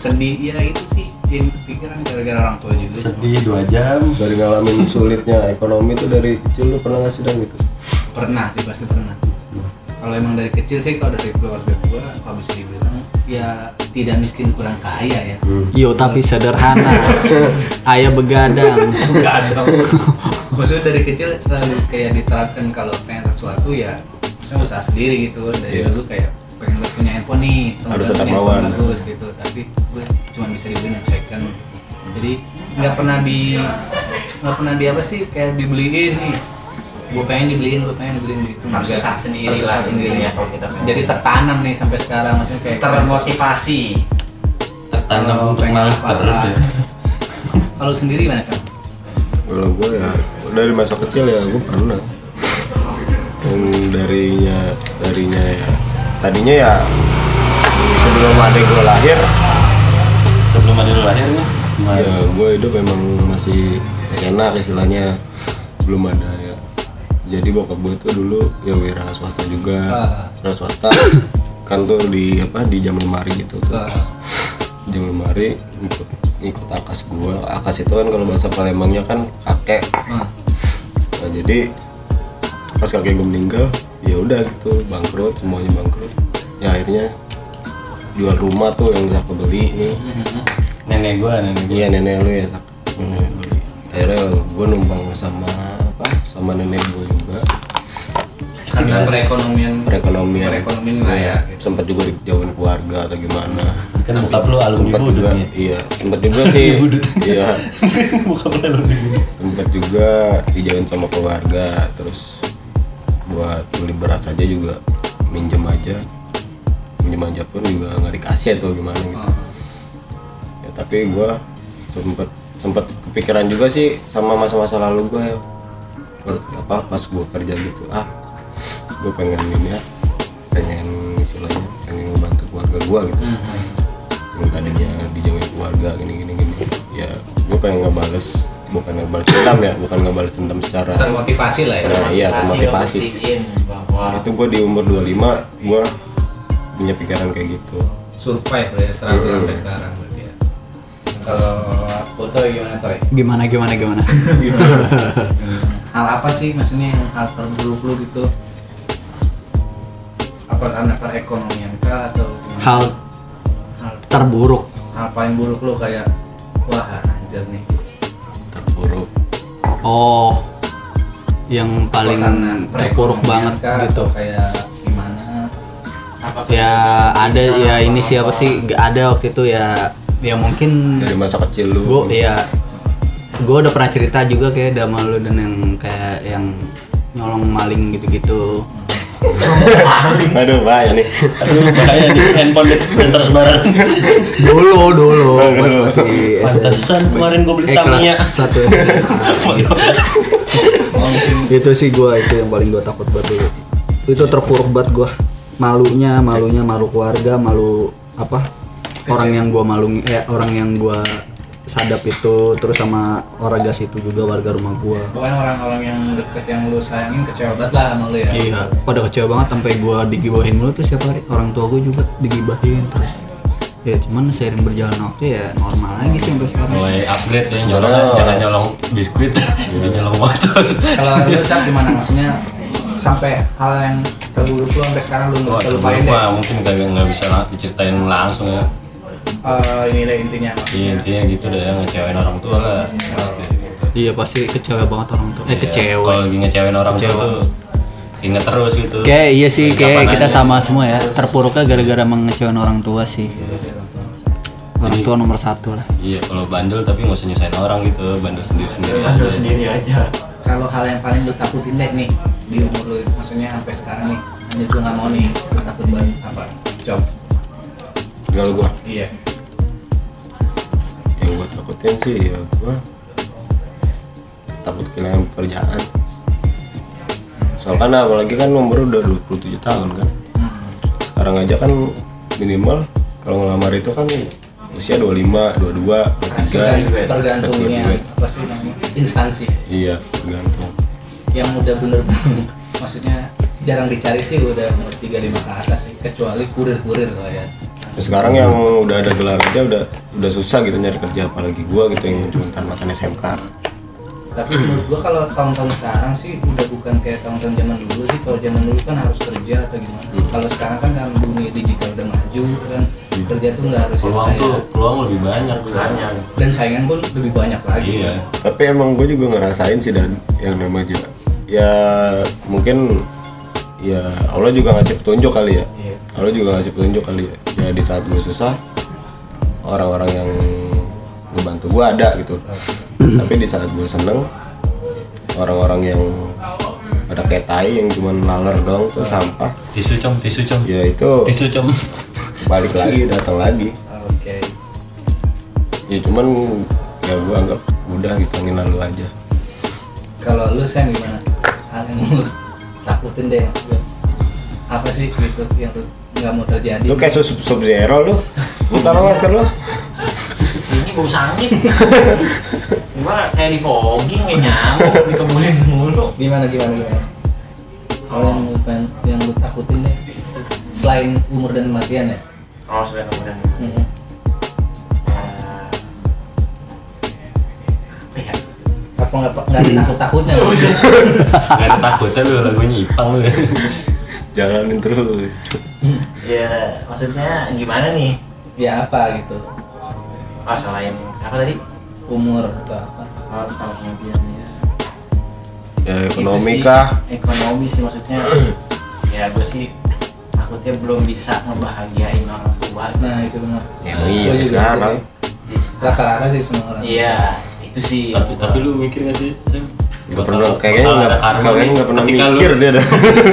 D: Sedih. Ya itu sih jadi pikiran gara-gara orang tua juga.
C: Sedih dua jam
A: dari ngalamin sulitnya ekonomi tuh dari kecil lu pernah nggak sidang gitu?
D: Pernah sih pasti pernah. Kalau emang dari kecil sih kalau dari keluarga gua kalau bisa dibilang ya tidak miskin kurang kaya ya.
B: Yo tapi sederhana. Ayah begadang.
D: Ada maksudnya dari kecil selalu kayak diterapkan kalau pengen sesuatu ya maksudnya usaha sendiri gitu. Dari
A: Iya.
D: dulu kayak pengen punya handphone nih
A: Harus tetap lawan.
D: bagus gitu. Tapi gue cuma bisa dibeliin yang second. Jadi nggak pernah di nggak pernah di apa sih kayak dibeliin nih. Gue pengen dibeliin gue pengen dibeliin gitu.
E: Harus sendiri
D: harus
E: lah
D: usaha sendiri.
E: intinya kalau kita pengen.
D: jadi tertanam nih sampai sekarang maksudnya kayak
E: termotivasi.
C: Tertanam untuk
D: pengen
C: males terus ya.
D: Kalau sendiri mana kan
A: kalau gue ya dari masa kecil ya gue pernah. Yang darinya darinya ya tadinya ya sebelum adik gue lahir
C: sebelum ada lu lahir
A: ya gue hidup memang masih enak istilahnya. Belum ada ya. Jadi bokap gue tuh dulu ya wira swasta juga.
D: Ah.
A: wira swasta kan tuh di apa di jam lemari gitu tuh.
D: Ah.
A: jam lemari ikut ikut akas gue akas itu kan kalau bahasa Palembangnya kan kakek.
D: Nah,
A: Nah, jadi pas kakek gue meninggal, ya udah gitu bangkrut semuanya bangkrut. Ya akhirnya jual rumah tuh yang Zak beli nih.
C: Nenek gua nenek gua
A: Iya nenek lu ya Zak. Nenek. Akhirnya gue numpang sama apa? Sama nenek gue juga.
D: karena perekonomian
A: Perekonomian.
D: Perekonomian lah ya, gitu.
A: Sempat juga dijauhin keluarga atau gimana.
C: kan bokap lu alumni
A: Sempat juga,
C: nih
A: iya. Sempat juga sih. Iya.
C: bokap lu alumni budut
A: Sempat juga dijauhin sama keluarga. Terus buat beli beras aja juga minjem aja minjem aja pun juga nggak dikasih atau gimana gitu ya tapi gua sempet sempet kepikiran juga sih sama masa-masa lalu gua ya. Apa pas gua kerja gitu ah gua pengen ini ya pengen istilahnya pengen ngebantu keluarga gua gitu. Yang tadinya dijauhin keluarga gini gini gini. Ya gua pengen ngebales bukan ngebales dendam ya bukan ngebales dendam secara
D: termotivasi lah ya.
A: Nah, iya, termotivasi. itu gue di umur 25 gue punya pikiran kayak gitu.
D: Survive lah ya struggle sampai sekarang kalau foto gimana toy?
B: Gimana gimana gimana?
D: Hal apa sih maksudnya yang hal terburuk lu gitu apa karena perekonomian kah atau gimana?
B: hal
D: hal,
B: terburuk.
D: Hal paling buruk lu kayak wah anjir nih.
A: Terpuruk
B: oh yang paling terpuruk banget
D: kah,
B: gitu.
D: kayak gimana?
E: Apa
B: ya ada ya ini siapa sih? Ada waktu itu ya ya mungkin
A: dari masa kecil lu.
B: gue ya gue udah pernah cerita juga kayak sama lu dan yang kayak yang nyolong maling gitu-gitu.
A: Aduh bahaya nih.
C: Aduh bahaya nih. Handphone terus bareng.
B: Dulu dulu. Pas masih
C: pantesan kemarin gua beli
B: eh,
C: Tamiya.
B: kelas satu itu sih gue itu yang paling gue takut banget dulu itu terpuruk banget gue malunya malunya malu keluarga malu apa orang yang gue malu eh orang yang gue sadap itu terus sama orang gas itu juga warga rumah gue
D: pokoknya orang-orang yang deket yang lu sayangin kecewa banget lah sama lu ya.
B: Iya pada kecewa banget sampai gue digibahin mulu tuh setiap hari. Orang tua gue juga digibahin terus ya cuman seiring berjalan waktu ya normal lagi sih sampai sekarang.
C: Mulai upgrade ya nyolong
A: Oh.
C: jangan nyolong biskuit jadi nyolong motor
D: kalau lu saat gimana? Maksudnya sampai hal yang terburuk lu sampai sekarang lu nggak bisa lupain deh?
C: mungkin gak, nggak bisa diceritain langsung ya
D: Eh, ini deh intinya
C: Iya, intinya gitu deh ngecewain orang tua lah gitu.
B: iya pasti kecewa banget orang tua eh
C: Iya,
B: kecewa
C: kalau lagi ngecewain orang tua
B: Kecewa.
C: tuh inget terus gitu
B: Kayak iya sih, kayak kita
C: aja.
B: sama semua ya. Terpuruknya gara-gara mengecewain orang tua sih. Orang tua nomor satu lah.
C: iya kalau bandel tapi nggak usah nyusahin orang gitu bandel sendiri sendiri
E: bandel sendiri aja
D: kalau hal yang paling lu takutin deh nih di umur lu maksudnya sampai sekarang nih anjir gua nggak mau nih gua takut banget apa coba
A: kalau gue
D: iya
A: takutin sih ya gue takut kehilangan pekerjaan soalnya apalagi kan umur udah 27 tahun kan. Sekarang aja kan minimal kalau ngelamar itu kan usia 25, 22, 23
D: tergantungnya apa sih namanya instansi.
A: Iya tergantung.
D: Yang udah bener-bener maksudnya jarang dicari sih udah umur 35 ke atas sih kecuali kurir-kurir lah ya
A: Terus sekarang yang udah ada gelar aja udah udah susah gitu nyari kerja apalagi gua gitu yang cuma tamatan SMK
D: tapi menurut gua kalau tahun-tahun sekarang sih udah bukan kayak tahun-tahun zaman dulu sih. Kalau zaman dulu kan harus kerja atau gimana. Kalau sekarang kan kan dunia digital udah maju kan kerja tuh nggak harus
C: peluang tuh peluang lebih banyak banyak.
D: Dan saingan pun lebih banyak lagi.
C: Iya.
A: Tapi emang gue juga ngerasain sih dan yang namanya ya mungkin ya Allah juga ngasih petunjuk kali ya Allah juga ngasih petunjuk kali ya. Ya di saat gue susah orang-orang yang ngebantu gue ada gitu. Tapi di saat gue seneng orang-orang yang pada kayak tai yang cuman laler dong tuh sampah.
C: Tisu com tisu com
A: ya itu
C: tisu com
A: balik lagi datang lagi.
D: Oke.
A: Ya cuman ya gue anggap udah gitu angin lalu aja.
D: Kalau lu Sam gimana? Hal yang lu takutin deh apa sih gitu yang lu nggak mau terjadi.
A: Lu kayak sub sub zero lu buka lo masker lu.
E: Ini bau sangit. Gua kayak di fogging kayak nyamuk dikebulin mulu.
D: Gimana gimana gimana? Hal yang lu pengen yang lu takutin deh selain umur dan kematian ya?
E: Oh sudah kemudian
D: Hmm.
E: apa ya
D: apa nggak nggak ada takut takutnya
C: Gak ada takutnya lu lagunya Ipang lu.
A: Jalanin terus
E: ya maksudnya gimana nih?
D: Ya apa gitu.
E: Oh selain apa tadi?
D: Umur atau apa?
E: Oh kalau kemudian ya.
A: Ya ekonomi
E: sih,
A: kah?
E: ekonomi sih maksudnya. Ya gue sih takutnya belum bisa ngebahagiain orang tua.
D: Nah itu benar.
A: Ya iya
D: Gua juga
A: sekarang.
D: gitu sih. rata-rata sih semua orang.
E: Iya itu sih.
C: Tapi tapi lu mikir gak sih Sam?
A: Nggak
C: Bakal-
A: pernah kayaknya nggak
C: ada karma
A: kayaknya
C: nih
A: nggak pernah
C: ketika lu-
A: mikir dia dah.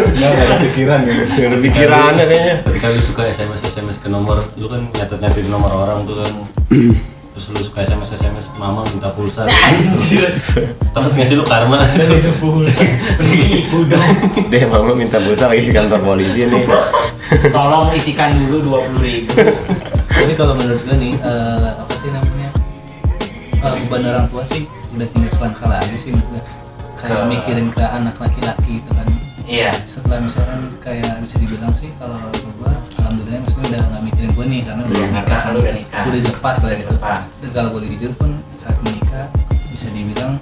B: Nggak ada pikiran gitu
A: nggak ada pikirannya kayaknya.
C: ketika lu suka SMS SMS ke nomor lu kan nyatet nyatetin nomor orang tuh kan. Terus lu suka SMS SMS mama minta pulsa.
E: Anjir.
C: Takut gak sih lu karma?
E: Dong.
A: Deh mama minta pulsa lagi ke kantor polisi nih.
E: Tolong isikan dulu dua puluh ribu.
D: Tapi kalau menurut gue nih eh, apa sih namanya? Eh, beban orang tua sih udah tinggal selangkah lagi sih menurut gue kayak
E: Ke-
D: mikirin ke anak laki-laki gitu kan
E: iya
D: setelah misalkan kayak bisa dibilang sih kalau gue alhamdulillah maksudnya udah nggak mikirin gue nih karena udah
E: Iya,
D: nikah
E: karena
D: kan
E: udah nikah.
D: udah lepas lah itu
E: Lepas.
D: dan kalau boleh jujur pun saat menikah bisa dibilang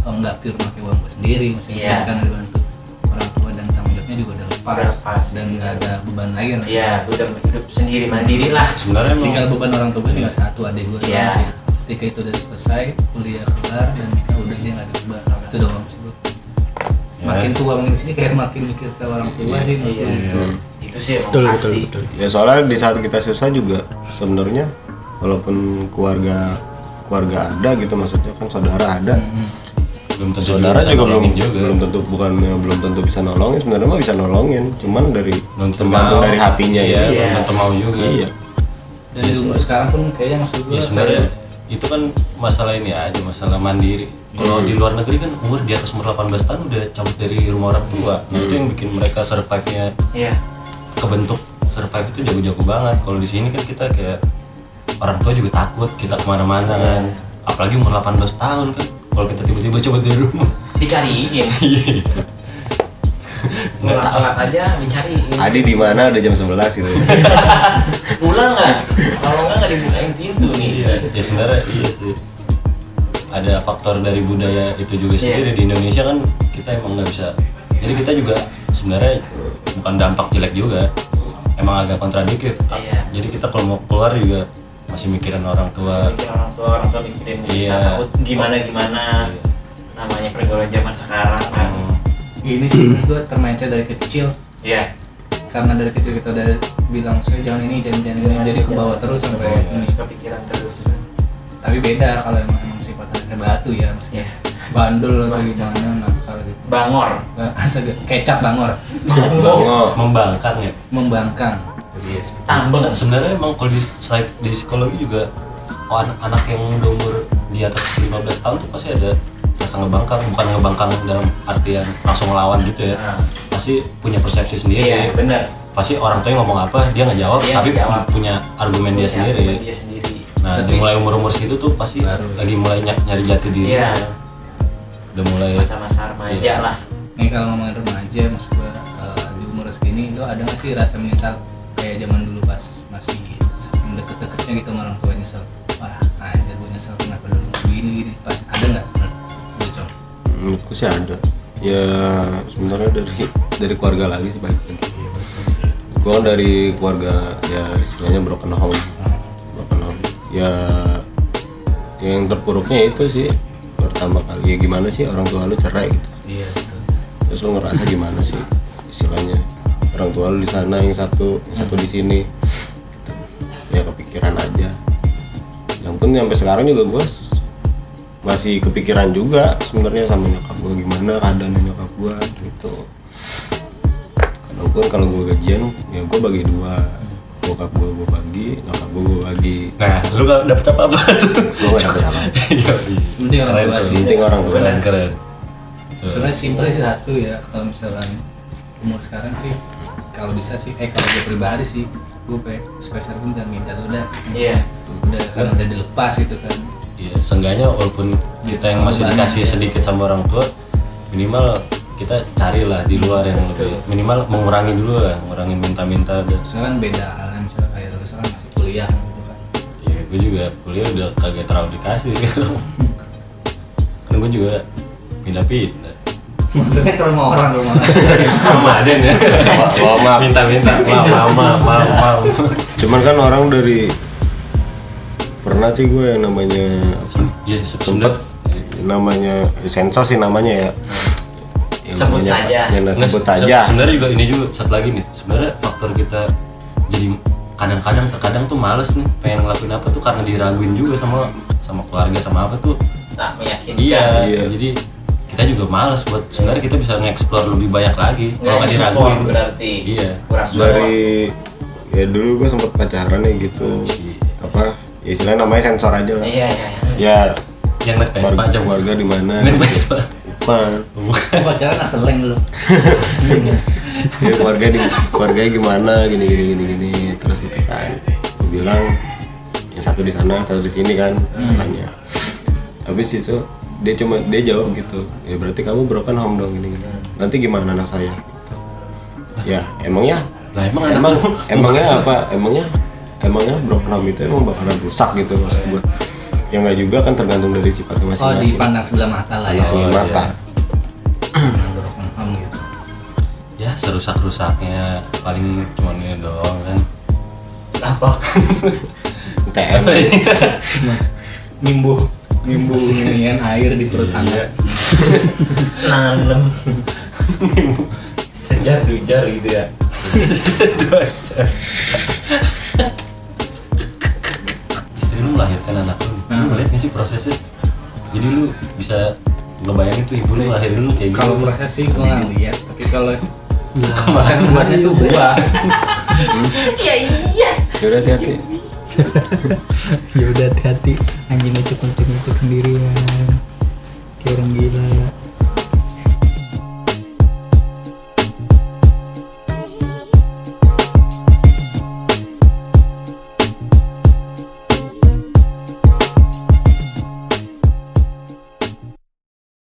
D: oh, nggak pure pakai uang gue sendiri maksudnya
E: Iya.
D: karena dibantu orang tua dan tanggung jawabnya juga udah lepas,
E: Udah lepas.
D: dan nggak ada beban lagi lah.
E: iya udah hidup sendiri mandiri lah
C: sebenarnya emang
D: tinggal beban orang tua gue tinggal satu adik gue
E: Iya.
D: doang sih ketika itu udah selesai kuliah kelar dan nikah udah dia nggak ada beban itu doang sih
C: Ya.
D: Makin tua makin sini kayak makin mikir ke orang tua sih menurut
E: iya
D: gue.
E: itu sih emang
B: betul betul
E: pasti.
B: betul
A: ya soalnya di saat kita susah juga sebenarnya walaupun keluarga keluarga ada gitu maksudnya kan saudara ada.
C: Belum tentu
A: saudara juga belum
C: juga.
A: belum tentu bukan belum tentu bisa nolongin sebenarnya mah bisa nolongin cuman dari tergantung dari hatinya
C: iya,
A: ya
C: belum tentu mau juga.
A: Iya.
D: Dan di umur sekarang pun kayaknya maksud gue
C: ya sebenarnya itu kan masalah ini aja masalah mandiri. Kalau di luar negeri kan umur di atas umur 18 tahun udah cabut dari rumah orang tua. Nah itu yang bikin mereka survive nya
E: iya.
C: kebentuk. Survive itu jago-jago banget. Kalau di sini kan kita kayak orang tua juga takut kita ke mana-mana kan. Apalagi umur 18 tahun kan. Kalau kita tiba-tiba coba dari rumah.
E: Dicariin Telat aja dicariin
A: Adi di mana? Udah jam 11 gitu.
E: Pulang nggak? Kalau nggak nggak dibukain pintu nih.
C: Iya ya sebenarnya iya sih. Ada faktor dari budaya itu juga
E: Iya.
C: sendiri. Di Indonesia kan kita emang nggak bisa. Jadi kita juga sebenarnya bukan dampak jelek juga. Emang agak kontradiktif.
E: Iya.
C: jadi kita kalau mau keluar juga masih mikirin orang tua.
E: Mikir orang tua orang tua mikirin kita
C: Iya.
E: takut gimana gimana namanya pergaulan zaman sekarang kan.
C: Hmm,
D: ini sih gue termainnya dari kecil.
E: Iya.
D: Karena dari kecil kita udah bilang saya jangan ini jangan jangan ini. Jadi ke bawah terus sampai ini.
E: kepikiran terus.
D: Tapi beda kalau emang emang sifatnya batu ya maksudnya bandel atau gimana nakal gitu.
E: Bangor.
D: Kecap bangor.
A: Bangor.
C: Membangkang ya?
D: Membangkang. Iya
E: tambeng
C: Se- sebenarnya emang kalau di, di psikologi juga oh, anak-anak yang udah umur di atas 15 tahun tuh pasti ada rasa ngerasa ngebangkang bukan ngebangkang dalam artian langsung ngelawan gitu ya
E: Nah.
C: pasti punya persepsi sendiri
E: iya benar
C: pasti orang tuanya ngomong apa dia nggak jawab
E: Dia
C: tapi
E: nggak jawab.
C: punya argumen dia
E: Punya
C: sendiri
E: argumen dia sendiri
C: nah
D: Tapi-
C: di mulai umur umur segitu tuh pasti
D: Baru.
C: lagi mulai ny- nyari jati diri
E: Iya.
C: udah mulai
E: masa-masa remaja
C: Iya.
E: lah
D: Nih kalau ngomongin remaja, maksud gua eh, di umur segini itu ada nggak sih rasa menyesal kayak zaman dulu pas masih deket-deketnya gitu sama orang tua nyesel. Wah, anjir gue nyesel kenapa dulu begini gini. Pas ada nggak?
A: Menurutku sih ada. Ya sebenarnya dari dari keluarga lagi sih baik lagi gue kan dari keluarga ya istilahnya broken home. Broken home. Ya yang terpuruknya itu sih pertama kali ya gimana sih orang tua lu cerai gitu.
D: Iya betul.
A: terus lu ngerasa gimana sih istilahnya? Orang tua lu di sana yang satu yang satu di sini. Ya kepikiran aja. Yang pun sampai sekarang juga gue masih kepikiran juga sebenarnya sama nyokap gue gimana keadaan nyokap gue gitu. Kadang pun kalau gue gajian ya gue bagi dua. Bokap gue gue bagi nyokap gue gue bagi.
C: Nah lu gak dapet apa apa tuh.
A: Gue gak dapet apa
C: Iya,
D: Penting orang
C: keren
D: tua sih.
A: penting orang tua.
C: Keren keren. Tuh.
D: Sebenarnya simpel sih satu ya kalau misalkan umur sekarang sih kalau bisa sih eh kalau gue pribadi sih gue pe spesial pun udah minta udah
E: Iya.
D: udah kan udah dilepas gitu kan
C: Iya, seenggaknya walaupun kita yang masih dikasih
D: ya.
C: sedikit sama orang tua, minimal kita carilah di luar yang lebih minimal mengurangi dulu lah, mengurangi minta-minta dan
D: sekarang beda halnya misalnya kayak lu sekarang masih kuliah gitu kan
C: ya gue juga kuliah udah kagak terlalu dikasih sekarang. kan gue juga pindah-pindah.
D: maksudnya ke rumah orang rumah
C: Mama Aden ya. Minta-minta, maaf, maaf, maaf, maaf.
A: cuman kan orang dari pernah sih gue yang namanya
C: Iya,
A: sempet
C: sempet.
A: namanya sensor sih namanya ya Yang
E: Sebut
A: namanya-
E: saja.
A: yang
C: Nah,
A: sebut
C: se-
A: saja
C: Sebenarnya juga ini juga satu lagi nih. Sebenarnya faktor kita jadi kadang-kadang terkadang tuh males nih pengen ngelakuin apa tuh karena diraguin juga sama sama keluarga sama apa tuh.
E: tak meyakinkan
C: Iya,
A: Iya.
C: jadi kita juga males buat sebenarnya kita bisa nge-explore lebih banyak lagi kalau nggak diraguin.
E: berarti
C: Iya.
E: kurang
A: dari ya dulu gue sempet pacaran ya gitu apa ya istilahnya namanya sensor aja lah.
E: Iya iya iya.
A: ya.
C: Yang naik Vespa
A: keluarga,
C: aja.
A: keluarga di mana?
C: Naik Vespa.
A: bukan.
D: Lu pacaran asal leng dulu.
A: Ya keluarga di keluarganya gimana? Gini gini gini gini. Terus itu kan gue bilang yang satu di sana satu di sini kan istilahnya habis itu dia cuma dia jawab gitu ya berarti kamu broken home dong gini gini. Nanti gimana anak saya? Gitu. ya emangnya
C: Lah emang
A: emang
C: lu?
A: emangnya apa? Emangnya emangnya broken home itu emang bakalan rusak gitu maksud gua? Ya nggak juga kan tergantung dari sifatnya
D: oh
A: masing-masing.
D: dipandang sebelah mata lah ya.
A: Pandang sebelah mata.
D: broken home gitu.
C: Ya serusak-rusaknya paling cuma ini doang kan.
E: apa?
A: TM
D: nimbuh nimbuh inian air di perut anak
E: nanem sejar dujar gitu ya.
C: Istri lu melahirkan anak. Lu. Lu ngeliat gak sih prosesnya? Jadi lu bisa ngebayangin tuh ibu lu lahirin lu kayak gitu.
D: kalau proses sih gue nggak lihat tapi kalau
C: Masa
D: proses buatnya tuh gua.
E: Iya iya.
A: Ya udah hati-hati.
B: Ya udah hati-hati. Anjing ngecek ngecek ngecek sendirian. Kayak orang gila